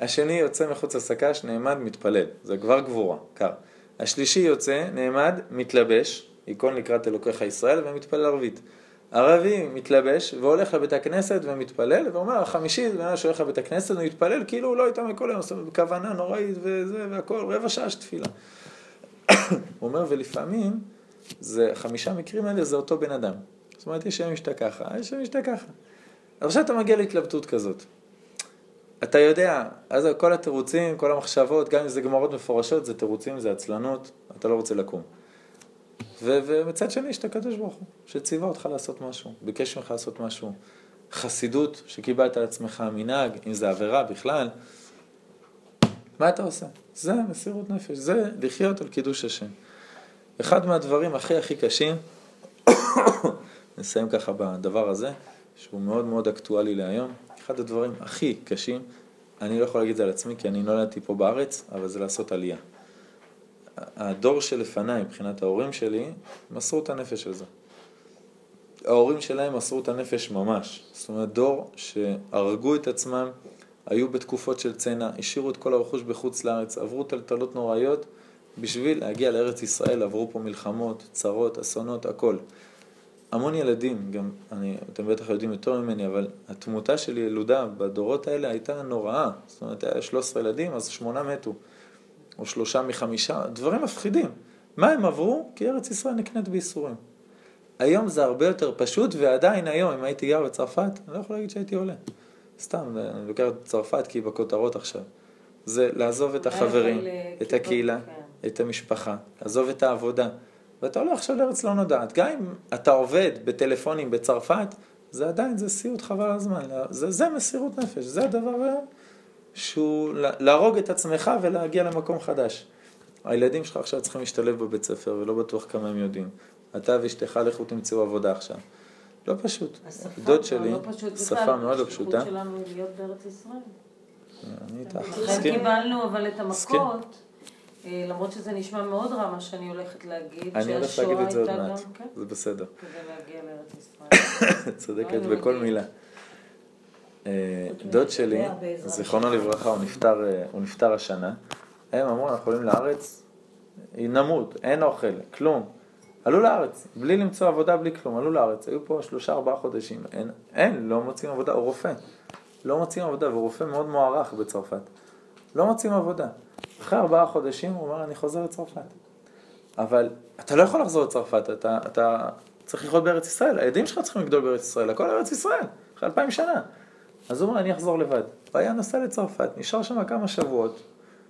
השני יוצא מחוץ לסק"ש, נעמד, מתפלל. זה כבר גבורה, קר. השלישי יוצא, נעמד, מתלבש, ייכון לקראת אלוקיך ישראל, ומתפלל ערבית. ערבי מתלבש והולך לבית הכנסת ומתפלל, ואומר, החמישי זה בן שהולך לבית הכנסת ומתפלל כאילו הוא לא איתם כל היום, זאת בכוונה נוראית וזה והכל, רבע שעה של תפילה. הוא אומר, ולפעמים, זה, חמישה מקרים האלה זה אותו בן אדם. זאת אומרת, יש היום שאתה ככה, יש היום שאתה ככה. עכשיו אתה מגיע להתלבטות כזאת. אתה יודע, אז כל התירוצים, כל המחשבות, גם אם זה גמרות מפורשות, זה תירוצים, זה עצלנות, אתה לא רוצה לקום. ו- ומצד שני יש את הקדוש ברוך הוא, שציווה אותך לעשות משהו, ביקש ממך לעשות משהו. חסידות שקיבלת על עצמך, מנהג, אם זה עבירה בכלל. מה אתה עושה? זה מסירות נפש, זה לחיות על קידוש השם. אחד מהדברים הכי הכי קשים, נסיים ככה בדבר הזה, שהוא מאוד מאוד אקטואלי להיום, אחד הדברים הכי קשים, אני לא יכול להגיד את זה על עצמי כי אני נולדתי פה בארץ, אבל זה לעשות עלייה. הדור שלפניי, מבחינת ההורים שלי, מסרו את הנפש על זה. ההורים שלהם מסרו את הנפש ממש. זאת אומרת, דור שהרגו את עצמם, היו בתקופות של צנע, השאירו את כל הרכוש בחוץ לארץ, עברו טלטלות נוראיות בשביל להגיע לארץ ישראל, עברו פה מלחמות, צרות, אסונות, הכל. המון ילדים, גם אני, אתם בטח יודעים יותר ממני, אבל התמותה של ילודה בדורות האלה הייתה נוראה. זאת אומרת, היה 13 ילדים, אז שמונה מתו. או שלושה מחמישה, דברים מפחידים. מה הם עברו? כי ארץ ישראל נקנית בייסורים. היום זה הרבה יותר פשוט, ועדיין היום, אם הייתי גר בצרפת, אני לא יכול להגיד שהייתי עולה. סתם, אני לוקח את צרפת כי היא בכותרות עכשיו. זה לעזוב את החברים, את הקהילה, כן. את המשפחה, לעזוב את העבודה. ואתה עולה עכשיו לארץ לא נודעת. גם אם אתה עובד בטלפונים בצרפת, זה עדיין, זה סיוט חבל הזמן. זה, זה מסירות נפש, זה הדבר שהוא להרוג את עצמך ולהגיע למקום חדש. הילדים שלך עכשיו צריכים להשתלב בבית ספר ולא בטוח כמה הם יודעים. אתה ואשתך לכו תמצאו עבודה עכשיו. לא פשוט. דוד שלי, לא פשוט שפה מאוד לא פשוטה. השליחות שלנו להיות בארץ ישראל. אני איתך. לכן קיבלנו אבל את המכות. אה, למרות שזה נשמע מאוד רע מה שאני הולכת להגיד, אני הולך להגיד את זה עוד מעט, כן? זה בסדר. כדי להגיע לארץ ישראל. צודקת בכל מילה. אה, דוד שלי, זיכרונו לברכה, אה, הוא נפטר השנה. הם אמרו, אנחנו עולים לארץ, נמות, אין אוכל, כלום. עלו לארץ, בלי למצוא עבודה, בלי כלום, עלו לארץ, היו פה שלושה ארבעה חודשים, אין, אין, לא מוצאים עבודה, הוא רופא, לא מוצאים עבודה, והוא רופא מאוד מוערך בצרפת, לא מוצאים עבודה. אחרי ארבעה חודשים הוא אומר, אני חוזר לצרפת. אבל אתה לא יכול לחזור לצרפת, אתה, אתה צריך לחיות בארץ ישראל, הילדים שלך צריכים לגדול בארץ ישראל, הכל ארץ ישראל, אחרי אלפיים שנה. אז הוא אומר, אני אחזור לבד. הוא היה נוסע לצרפת, נשאר שם כמה שבועות,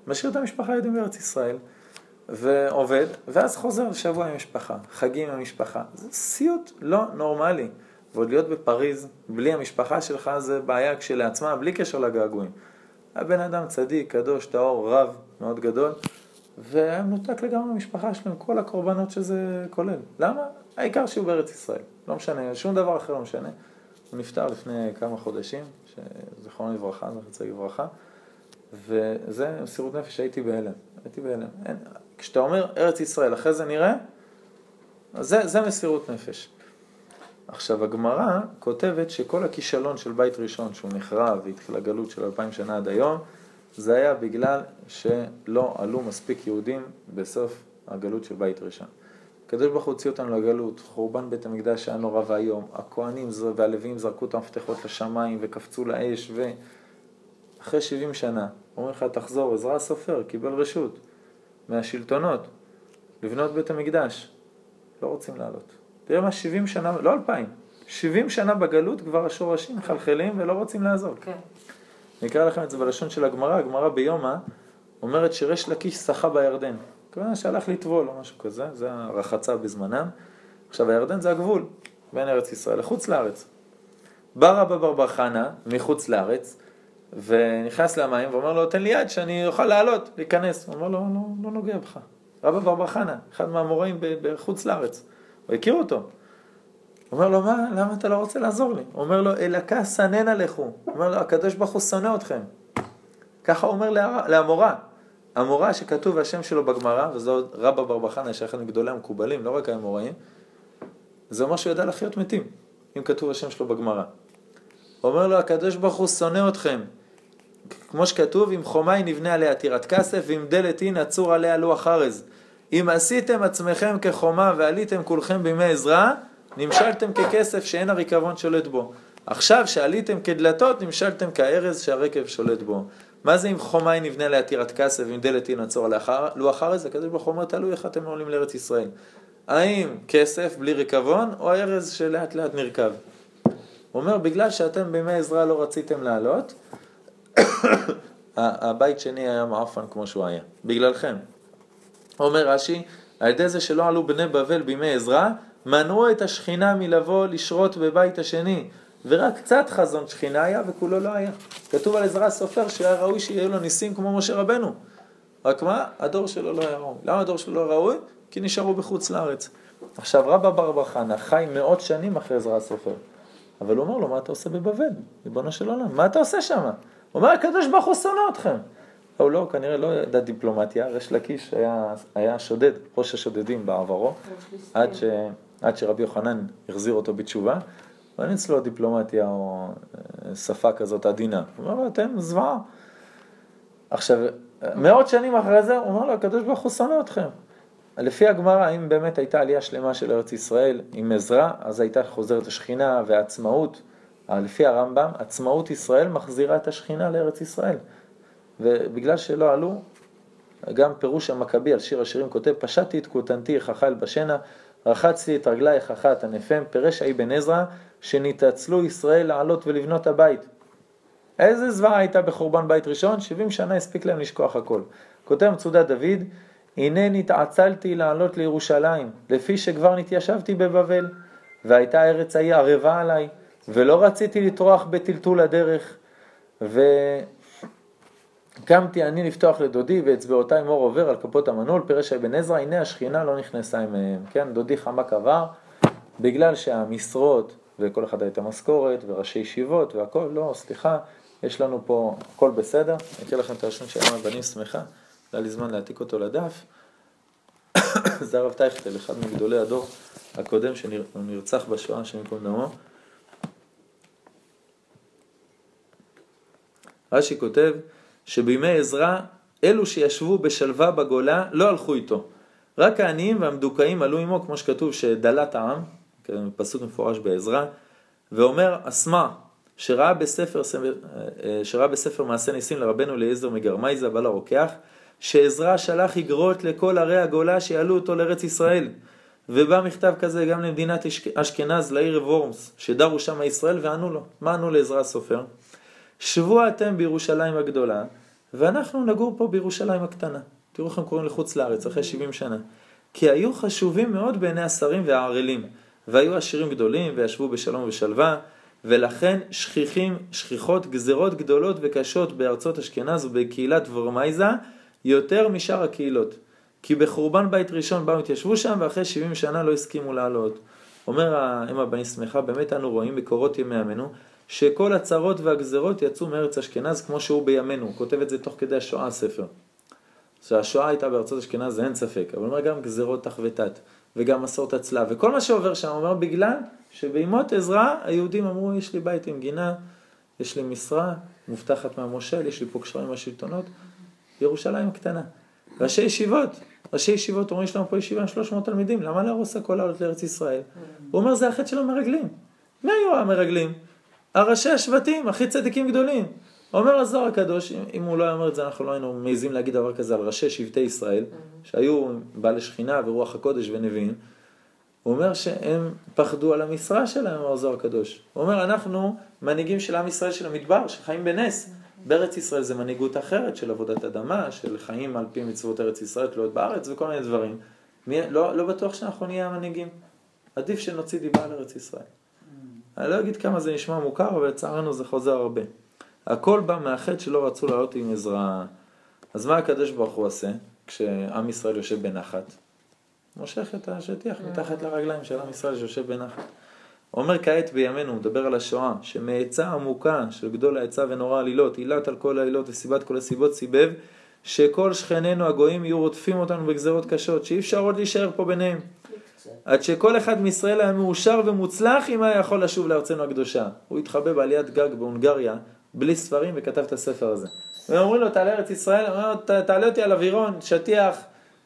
משאיר את המשפחה היהודים בארץ ישראל, ועובד, ואז חוזר שבוע עם המשפחה, חגים עם המשפחה. זה סיוט לא נורמלי. ועוד להיות בפריז, בלי המשפחה שלך, זה בעיה כשלעצמה, בלי קשר לגעגועים. הבן אדם צדיק, קדוש, טהור, רב, מאוד גדול, והיה מנותק לגמרי מהמשפחה שלו, עם כל הקורבנות שזה כולל. למה? העיקר שהוא בארץ ישראל. לא משנה, שום דבר אחר לא משנה. הוא נפטר לפני כמה חודשים, זכרונו לברכה, זכר לברכה, וזה מסירות נפש, הייתי בהלם. הייתי בהלם. אין, כשאתה אומר ארץ ישראל, אחרי זה נראה, זה, זה מסירות נפש. עכשיו, הגמרא כותבת שכל הכישלון של בית ראשון, שהוא נחרב והתחיל הגלות של אלפיים שנה עד היום, זה היה בגלל שלא עלו מספיק יהודים בסוף הגלות של בית ראשון. הקדוש ברוך הוא הוציא אותנו לגלות, חורבן בית המקדש היה נורא ואיום, הכהנים והלווים זרקו את המפתחות לשמיים וקפצו לאש, ואחרי 70 שנה אומרים לך תחזור, עזרא הסופר קיבל רשות מהשלטונות לבנות בית המקדש, לא רוצים לעלות. תראה מה 70 שנה, לא 2,000, 70 שנה בגלות כבר השורשים מחלחלים ולא רוצים לעזור. כן. אני אקרא לכם את זה בלשון של הגמרא, הגמרא ביומא אומרת שריש לקיש שחה בירדן. כמובן שהלך לטבול או משהו כזה, זה הרחצה בזמנם. עכשיו הירדן זה הגבול בין ארץ ישראל לחוץ לארץ. בא רבא בר בר חנה מחוץ לארץ ונכנס למים ואומר לו תן לי יד שאני אוכל לעלות, להיכנס. הוא אומר לו לא, לא נוגע בך. רבא בר בר חנה, אחד מהמוראים בחוץ לארץ. הוא הכיר אותו. אומר לו, מה, למה אתה לא רוצה לעזור לי? אומר לו, אלקה סננה לכו. אומר לו, הקדוש ברוך הוא שונא אתכם. ככה אומר להמורה. המורה שכתוב השם שלו בגמרא, וזו רבא בר בחנה, שאחד מגדולי המקובלים, לא רק האמוראים, זה אומר שהוא ידע לחיות מתים, אם כתוב השם שלו בגמרא. אומר לו, הקדוש ברוך הוא שונא אתכם. כמו שכתוב, אם חומי נבנה עליה טירת כסף, ואם דלת היא נצור עליה לוח ארז. אם עשיתם עצמכם כחומה ועליתם כולכם בימי עזרא, נמשלתם ככסף שאין הריקבון שולט בו. עכשיו שעליתם כדלתות, נמשלתם כארז שהרקב שולט בו. מה זה אם חומי נבנה לעתירת כסף ועם דלת לאחר, לו אחר זה, הקדוש ברוך הוא אומר, תלוי איך אתם עולים לארץ ישראל. האם כסף בלי ריקבון, או ארז שלאט לאט נרכב. הוא אומר, בגלל שאתם בימי עזרא לא רציתם לעלות, הבית שני היה מעפן כמו שהוא היה, בגללכם. אומר רש"י, על ידי זה שלא עלו בני בבל בימי עזרא, מנעו את השכינה מלבוא לשרות בבית השני. ורק קצת חזון שכינה היה וכולו לא היה. כתוב על עזרא סופר שהיה ראוי שיהיו לו ניסים כמו משה רבנו. רק מה? הדור שלו לא היה ראוי. למה הדור שלו לא ראוי? כי נשארו בחוץ לארץ. עכשיו רבא בר חנה חי מאות שנים אחרי עזרא סופר. אבל הוא אומר לו, מה אתה עושה בבבל? ריבונו של עולם, מה אתה עושה שם? הוא אומר, הקדוש ברוך הוא שונא אתכם. הוא לא, כנראה לא ידע דיפלומטיה, ריש לקיש היה, היה שודד, ראש השודדים בעברו, עד, ש, עד שרבי יוחנן החזיר אותו בתשובה. ואין אצלו דיפלומטיה או אה, שפה כזאת עדינה. הוא אומר לו, אתם זוועה. עכשיו, מאות שנים אחרי זה, הוא אומר לו, הקדוש ברוך הוא שונא אתכם. לפי הגמרא, אם באמת הייתה עלייה שלמה של ארץ ישראל עם עזרה, אז הייתה חוזרת השכינה והעצמאות. לפי הרמב"ם, עצמאות ישראל מחזירה את השכינה לארץ ישראל. ובגלל שלא עלו, גם פירוש המכבי על שיר השירים כותב, פשטתי את כותנתי איך אכל בשנה, רחצתי את רגלייך אחת ענפם, פירש אבן עזרא, שנתעצלו ישראל לעלות ולבנות הבית. איזה זוועה הייתה בחורבן בית ראשון? 70 שנה הספיק להם לשכוח הכל. כותב מצודת דוד, הנה נתעצלתי לעלות לירושלים, לפי שכבר נתיישבתי בבבל, והייתה ארץ ההיא ערבה עליי, ולא רציתי לטרוח בטלטול הדרך, וקמתי אני לפתוח לדודי, ואצבעותיי מור עובר על כפות המנעול, פירש אבן עזרא, הנה השכינה לא נכנסה עמהם, כן, דודי חמק עבר, בגלל שהמשרות וכל אחד הייתה משכורת, וראשי ישיבות והכל, לא, סליחה, יש לנו פה, הכל בסדר. אני אקריא לכם את הראשון של ים הבנים שמחה, היה לי זמן להעתיק אותו לדף. זה הרב טייכטל, אחד מגדולי הדור הקודם שנרצח בשואה, השם ייקום דמו. רש"י כותב שבימי עזרא, אלו שישבו בשלווה בגולה לא הלכו איתו. רק העניים והמדוכאים עלו עמו, כמו שכתוב שדלת העם, כן, פסוק מפורש בעזרא, ואומר אסמע, שראה בספר, אה, שראה בספר מעשה ניסים לרבנו אליעזר מגרמייזה, בעל הרוקח, שעזרא שלח איגרות לכל ערי הגולה שיעלו אותו לארץ ישראל. ובא מכתב כזה גם למדינת אשכנז, לעיר וורמס, שדרו שם ישראל וענו לו. מה ענו לעזרא הסופר? שבו אתם בירושלים הגדולה, ואנחנו נגור פה בירושלים הקטנה. תראו איך הם קוראים לחוץ לארץ, אחרי 70 שנה. כי היו חשובים מאוד בעיני השרים והערלים, והיו עשירים גדולים, וישבו בשלום ובשלווה, ולכן שכיחים, שכיחות גזרות גדולות וקשות בארצות אשכנז ובקהילת ורמייזה, יותר משאר הקהילות. כי בחורבן בית ראשון באו התיישבו שם, ואחרי 70 שנה לא הסכימו לעלות. אומר האם הבני שמחה, באמת אנו רואים בקורות ימי ימינו, שכל הצרות והגזרות יצאו מארץ אשכנז כמו שהוא בימינו. הוא כותב את זה תוך כדי השואה הספר. שהשואה הייתה בארצות אשכנז זה אין ספק, אבל אומר גם גזרות תח ותת, וגם מסורת הצלב, וכל מה שעובר שם, אומר בגלל שבימות עזרא היהודים אמרו יש לי בית עם גינה, יש לי משרה, מובטחת מהמושל, יש לי פה קשרים עם השלטונות, ירושלים הקטנה. ראשי ישיבות, ראשי ישיבות אומרים יש לנו פה ישיבה עם 300 תלמידים, למה להרוס הכל לעלות לארץ ישראל? הוא אומר זה החטא של המרגלים. מי היו המרגלים? הראשי השבטים, הכי צדיקים גדולים. אומר הזוהר הקדוש, אם הוא לא היה אומר את זה, אנחנו לא היינו מעזים להגיד דבר כזה על ראשי שבטי ישראל, שהיו בעלי שכינה ורוח הקודש ונביאים. הוא אומר שהם פחדו על המשרה שלהם, אומר הזוהר הקדוש. הוא אומר, אנחנו מנהיגים של עם ישראל של המדבר, שחיים בנס. בארץ ישראל זה מנהיגות אחרת של עבודת אדמה, של חיים על פי מצוות ארץ ישראל, תלויות בארץ וכל מיני דברים. מי, לא, לא בטוח שאנחנו נהיה המנהיגים. עדיף שנוציא דיבה על ארץ ישראל. אני לא אגיד כמה זה נשמע מוכר, אבל לצערנו זה חוזר הרבה. הכל בא מהחטא שלא רצו לעלות עם עזרה. אז מה הקדוש ברוך הוא עושה כשעם ישראל יושב בנחת? מושך את השטיח מתחת לרגליים של עם ישראל שיושב בנחת. אומר כעת בימינו, מדבר על השואה, שמעצה עמוקה של גדול העצה ונורא עלילות, עילת על כל העילות וסיבת כל הסיבות סיבב, שכל שכנינו הגויים יהיו רודפים אותנו בגזרות קשות, שאי אפשר עוד להישאר פה ביניהם. עד שכל אחד מישראל היה מאושר ומוצלח אם היה יכול לשוב לארצנו הקדושה. הוא התחבא בעליית גג בהונגריה, בלי ספרים, וכתב את הספר הזה. והם אומרים לו, תעלה ארץ ישראל, אומר לו, תעלה אותי על אווירון, שטיח,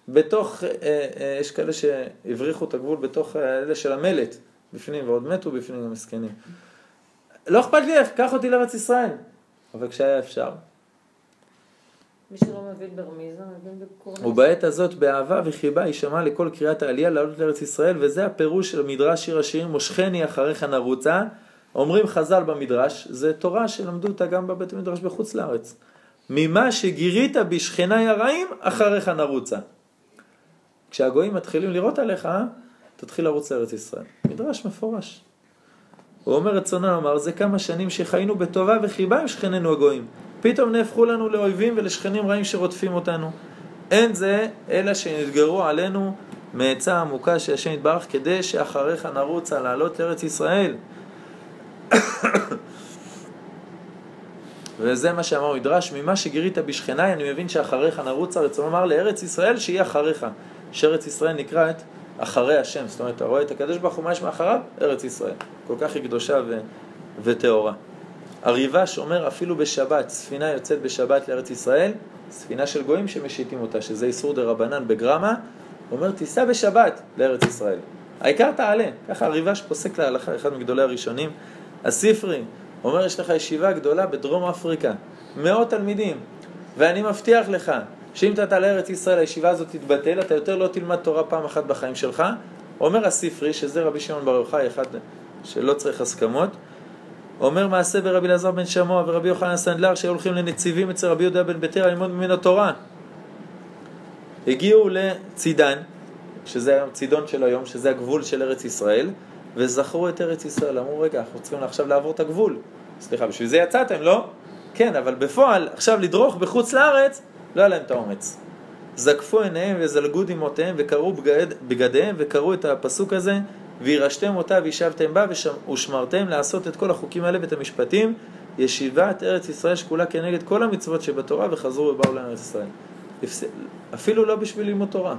בתוך, אה, אה, יש כאלה שהבריחו את הגבול בתוך אה, אלה של המלט, בפנים, ועוד מתו בפנים המסכנים. לא אכפת לי איך, קח אותי לארץ ישראל. אבל כשהיה אפשר. מי שלא מבין ברמיזה, מבין בקורנס. ובעת הזאת באהבה וחיבה יישמע לכל קריאת העלייה לעלות לארץ ישראל, וזה הפירוש של מדרש שיר השירים, מושכני אחריך נרוצה. אומרים חז"ל במדרש, זה תורה שלמדו אותה גם בבית המדרש בחוץ לארץ. ממה שגירית בשכני הרעים, אחריך נרוצה. כשהגויים מתחילים לראות עליך, תתחיל לרוץ לארץ ישראל. מדרש מפורש. הוא אומר רצונם אמר, זה כמה שנים שחיינו בטובה וחיבה עם שכנינו הגויים. פתאום נהפכו לנו לאויבים ולשכנים רעים שרודפים אותנו. אין זה אלא שנתגרו עלינו מעצה עמוקה של השם יתברך כדי שאחריך נרוצה לעלות לארץ ישראל. וזה מה שאמר מדרש, ממה שגירית בשכניי, אני מבין שאחריך נרוצה, רצון לומר לארץ ישראל שהיא אחריך. שארץ ישראל נקראת אחרי השם, זאת אומרת, אתה רואה את הקדוש ברוך הוא, מה יש מאחריו? ארץ ישראל. כל כך היא קדושה ו... וטהורה. הריבש אומר אפילו בשבת, ספינה יוצאת בשבת לארץ ישראל, ספינה של גויים שמשיתים אותה, שזה איסור דה רבנן בגרמה, אומר תיסע בשבת לארץ ישראל. העיקר תעלה, ככה הריבש פוסק להלכה, אחד מגדולי הראשונים. הספרי אומר יש לך ישיבה גדולה בדרום אפריקה, מאות תלמידים, ואני מבטיח לך שאם אתה תעלה לארץ ישראל הישיבה הזאת תתבטל, אתה יותר לא תלמד תורה פעם אחת בחיים שלך. אומר הספרי, שזה רבי שמעון בר יוחאי, אחד שלא צריך הסכמות, אומר מעשה ברבי אלעזר בן שמוע ורבי יוחנן סנדלר שהיו הולכים לנציבים אצל רבי יהודה בן ביתר ללמוד ממנו תורה. הגיעו לצידן, שזה הצידון של היום, שזה הגבול של ארץ ישראל, וזכרו את ארץ ישראל. אמרו, רגע, אנחנו צריכים עכשיו לעבור את הגבול. סליחה, בשביל זה יצאתם, לא? כן, אבל בפועל, עכשיו לדרוך בחוץ לארץ, לא היה להם את האומץ. זקפו עיניהם וזלגו דמעותיהם וקראו בגדיהם וקראו את הפסוק הזה וירשתם אותה וישבתם בה ושמרתם לעשות את כל החוקים האלה ואת המשפטים ישיבת ארץ ישראל שקולה כנגד כל המצוות שבתורה וחזרו ובאו לארץ ישראל. אפילו לא בשביל לימוד תורה.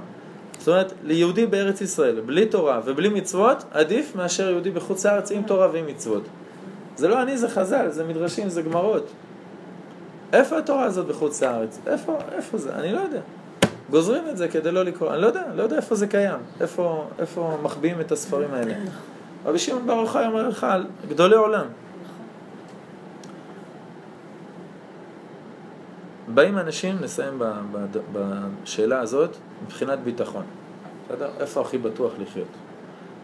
זאת אומרת, ליהודי בארץ ישראל, בלי תורה ובלי מצוות, עדיף מאשר יהודי בחוץ לארץ עם תורה ועם מצוות. זה לא אני, זה חז"ל, זה מדרשים, זה גמרות. איפה התורה הזאת בחוץ לארץ? איפה, איפה זה? אני לא יודע. גוזרים את זה כדי לא לקרוא, אני לא יודע, לא יודע איפה זה קיים, איפה, איפה מחביאים את הספרים האלה. רבי שמעון בר יוחאי אומר לך על גדולי עולם. באים אנשים, נסיים בשאלה הזאת, מבחינת ביטחון. בסדר? איפה הכי בטוח לחיות?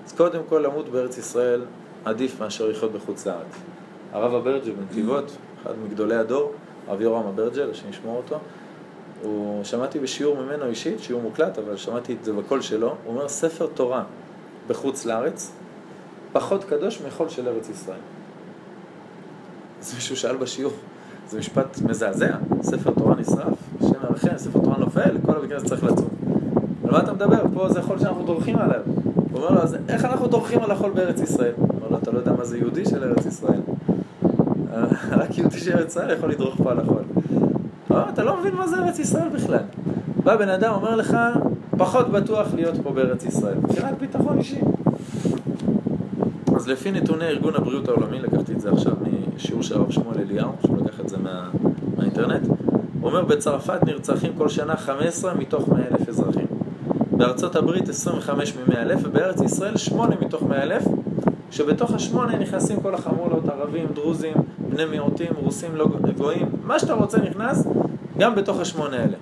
אז קודם כל למות בארץ ישראל עדיף מאשר לחיות בחוץ לארץ. הרב אברג'ל בנתיבות, אחד מגדולי הדור, הרב יורם אברג'ל, השם ישמור אותו, הוא, שמעתי בשיעור ממנו אישית, שיעור מוקלט, אבל שמעתי את זה בקול שלו, הוא אומר ספר תורה בחוץ לארץ פחות קדוש מחול של ארץ ישראל. אז מישהו שאל בשיעור, זה משפט מזעזע, ספר תורה נשרף, השם ירחם, ספר תורה נופל, כל כנסת צריך לצום. על מה אתה מדבר? פה זה חול שאנחנו דורכים עליו. הוא אומר לו, אז איך אנחנו דורכים על החול בארץ ישראל? הוא אומר לו, אתה לא יודע מה זה יהודי של ארץ ישראל. רק יהודי של ארץ ישראל יכול לדרוך פה על החול. אה, אתה לא מבין מה זה ארץ ישראל בכלל. בא בן אדם, אומר לך, פחות בטוח להיות פה בארץ ישראל. מבחינת ביטחון אישי. אז לפי נתוני ארגון הבריאות העולמי, לקחתי את זה עכשיו משיעור של הרב שמואל אליהו, שהוא לקח את זה מה, מהאינטרנט, הוא אומר בצרפת נרצחים כל שנה 15 מתוך 100 אלף אזרחים. בארצות הברית 25 מ-100 אלף, ובארץ ישראל 8 מתוך 100 אלף, שבתוך השמונה נכנסים כל החמולות, ערבים, דרוזים, בני מיעוטים, רוסים, לא גויים, מה שאתה רוצה נכנס, גם בתוך השמונה האלה.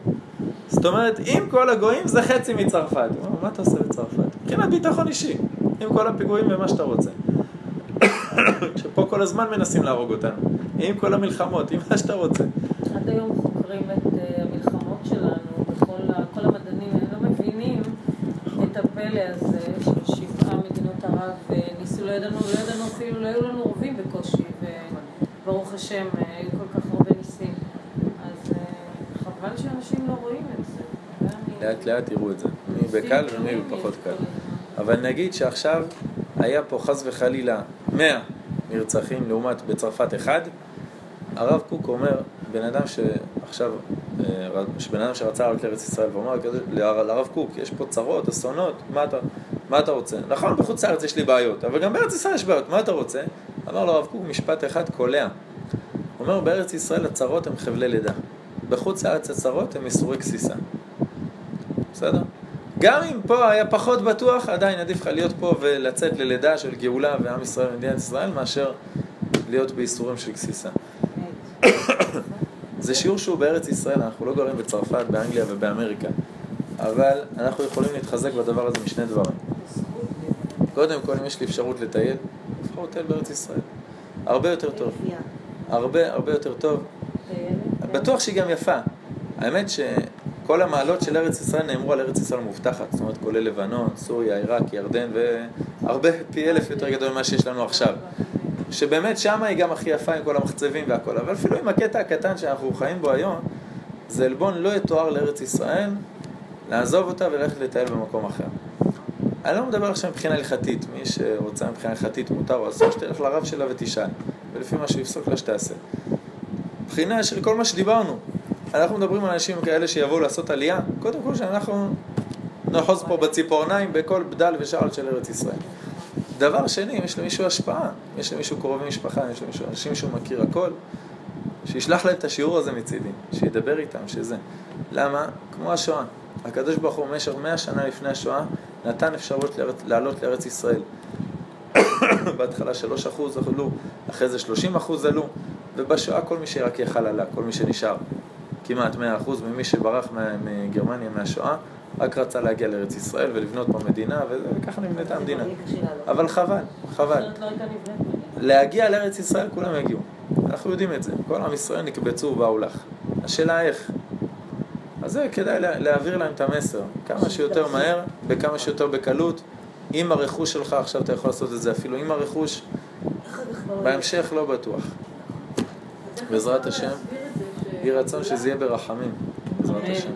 זאת אומרת, אם כל הגויים זה חצי מצרפת. מה אתה עושה בצרפת? מבחינת ביטחון אישי, עם כל הפיגועים ומה שאתה רוצה. שפה כל הזמן מנסים להרוג אותנו, עם כל המלחמות, עם מה שאתה רוצה. עד היום חוקרים את אה, המלחמות שלנו, וכל המדענים לא מבינים את הפלא הזה של שבעה מדינות ערב, וניסו, לא ידענו, לא ידענו אפילו, לא היו לנו רובים בקושי, וברוך השם, אה, היו כל כך הרבה ניסים. אז אה, חבל שאנשים לא רואים את זה. ואני- לאט לאט יראו את זה, מי בקל ומי בפחות קל. אבל נגיד שעכשיו היה פה חס וחלילה 100 נרצחים לעומת בצרפת אחד, הרב קוק אומר, בן אדם שעכשיו, אה, בן אדם שרצה לעלות לארץ ישראל ואומר לרב קוק, יש פה צרות, אסונות, מה אתה, מה אתה רוצה? נכון, בחוץ לארץ יש לי בעיות, אבל גם בארץ ישראל יש בעיות, מה אתה רוצה? אמר לו הרב קוק משפט אחד קולע. הוא אומר, בארץ ישראל הצרות הם חבלי לידה, בחוץ לארץ הצרות הם איסורי גסיסה. בסדר? גם אם פה היה פחות בטוח, עדיין עדיף לך להיות פה ולצאת ללידה של גאולה ועם ישראל ומדינת ישראל, מאשר להיות בייסורים של גסיסה. זה שיעור שהוא בארץ ישראל, אנחנו לא גרים בצרפת, באנגליה ובאמריקה, אבל אנחנו יכולים להתחזק בדבר הזה משני דברים. קודם כל, אם יש לי אפשרות לטייל, לבחור לטייל בארץ ישראל. הרבה יותר טוב. הרבה הרבה יותר טוב. בטוח שהיא גם יפה. האמת שכל המעלות של ארץ ישראל נאמרו על ארץ ישראל מובטחת, זאת אומרת כולל לבנון, סוריה, עיראק, ירדן והרבה פי אלף יותר גדול ממה שיש לנו עכשיו. שבאמת שמה היא גם הכי יפה עם כל המחצבים והכל, אבל אפילו עם הקטע הקטן שאנחנו חיים בו היום, זה עלבון לא יתואר לארץ ישראל, לעזוב אותה וללכת לטייל במקום אחר. אני לא מדבר עכשיו מבחינה הלכתית, מי שרוצה מבחינה הלכתית מותר או אסור, שתלך לרב שלה ותשאל, ולפי מה שהוא יפסוק לה שתעשה. מבחינה של כל מה שדיברנו, אנחנו מדברים על אנשים כאלה שיבואו לעשות עלייה, קודם כל שאנחנו נאחוז פה בציפורניים בכל בדל ושעל של ארץ ישראל. דבר שני, אם יש למישהו השפעה, יש למישהו קרובי משפחה, יש למישהו אנשים שהוא מכיר הכל, שישלח להם את השיעור הזה מצידי, שידבר איתם, שזה. למה? כמו השואה. הקדוש ברוך הוא במשך מאה שנה לפני השואה נתן אפשרות לארץ, לעלות לארץ ישראל. בהתחלה שלוש אחוז עלו, אחרי זה שלושים אחוז עלו, ובשואה כל מי שרק יכל עלה, כל מי שנשאר. כמעט מאה אחוז ממי שברח מגרמניה מהשואה, רק רצה להגיע לארץ ישראל ולבנות פה מדינה, וככה נבנתה המדינה. אבל חבל, חבל. לא. להגיע לארץ ישראל כולם יגיעו. אנחנו יודעים את זה. כל עם ישראל נקבצו ובאו לך. השאלה איך. אז זה כדאי לה- להעביר להם את המסר. כמה שיותר מהר, בכמה שיותר בקלות. עם הרכוש שלך, עכשיו אתה יכול לעשות את זה אפילו עם הרכוש, בהמשך לא בטוח. בעזרת השם, יהי רצון שזה יהיה ברחמים. בעזרת השם.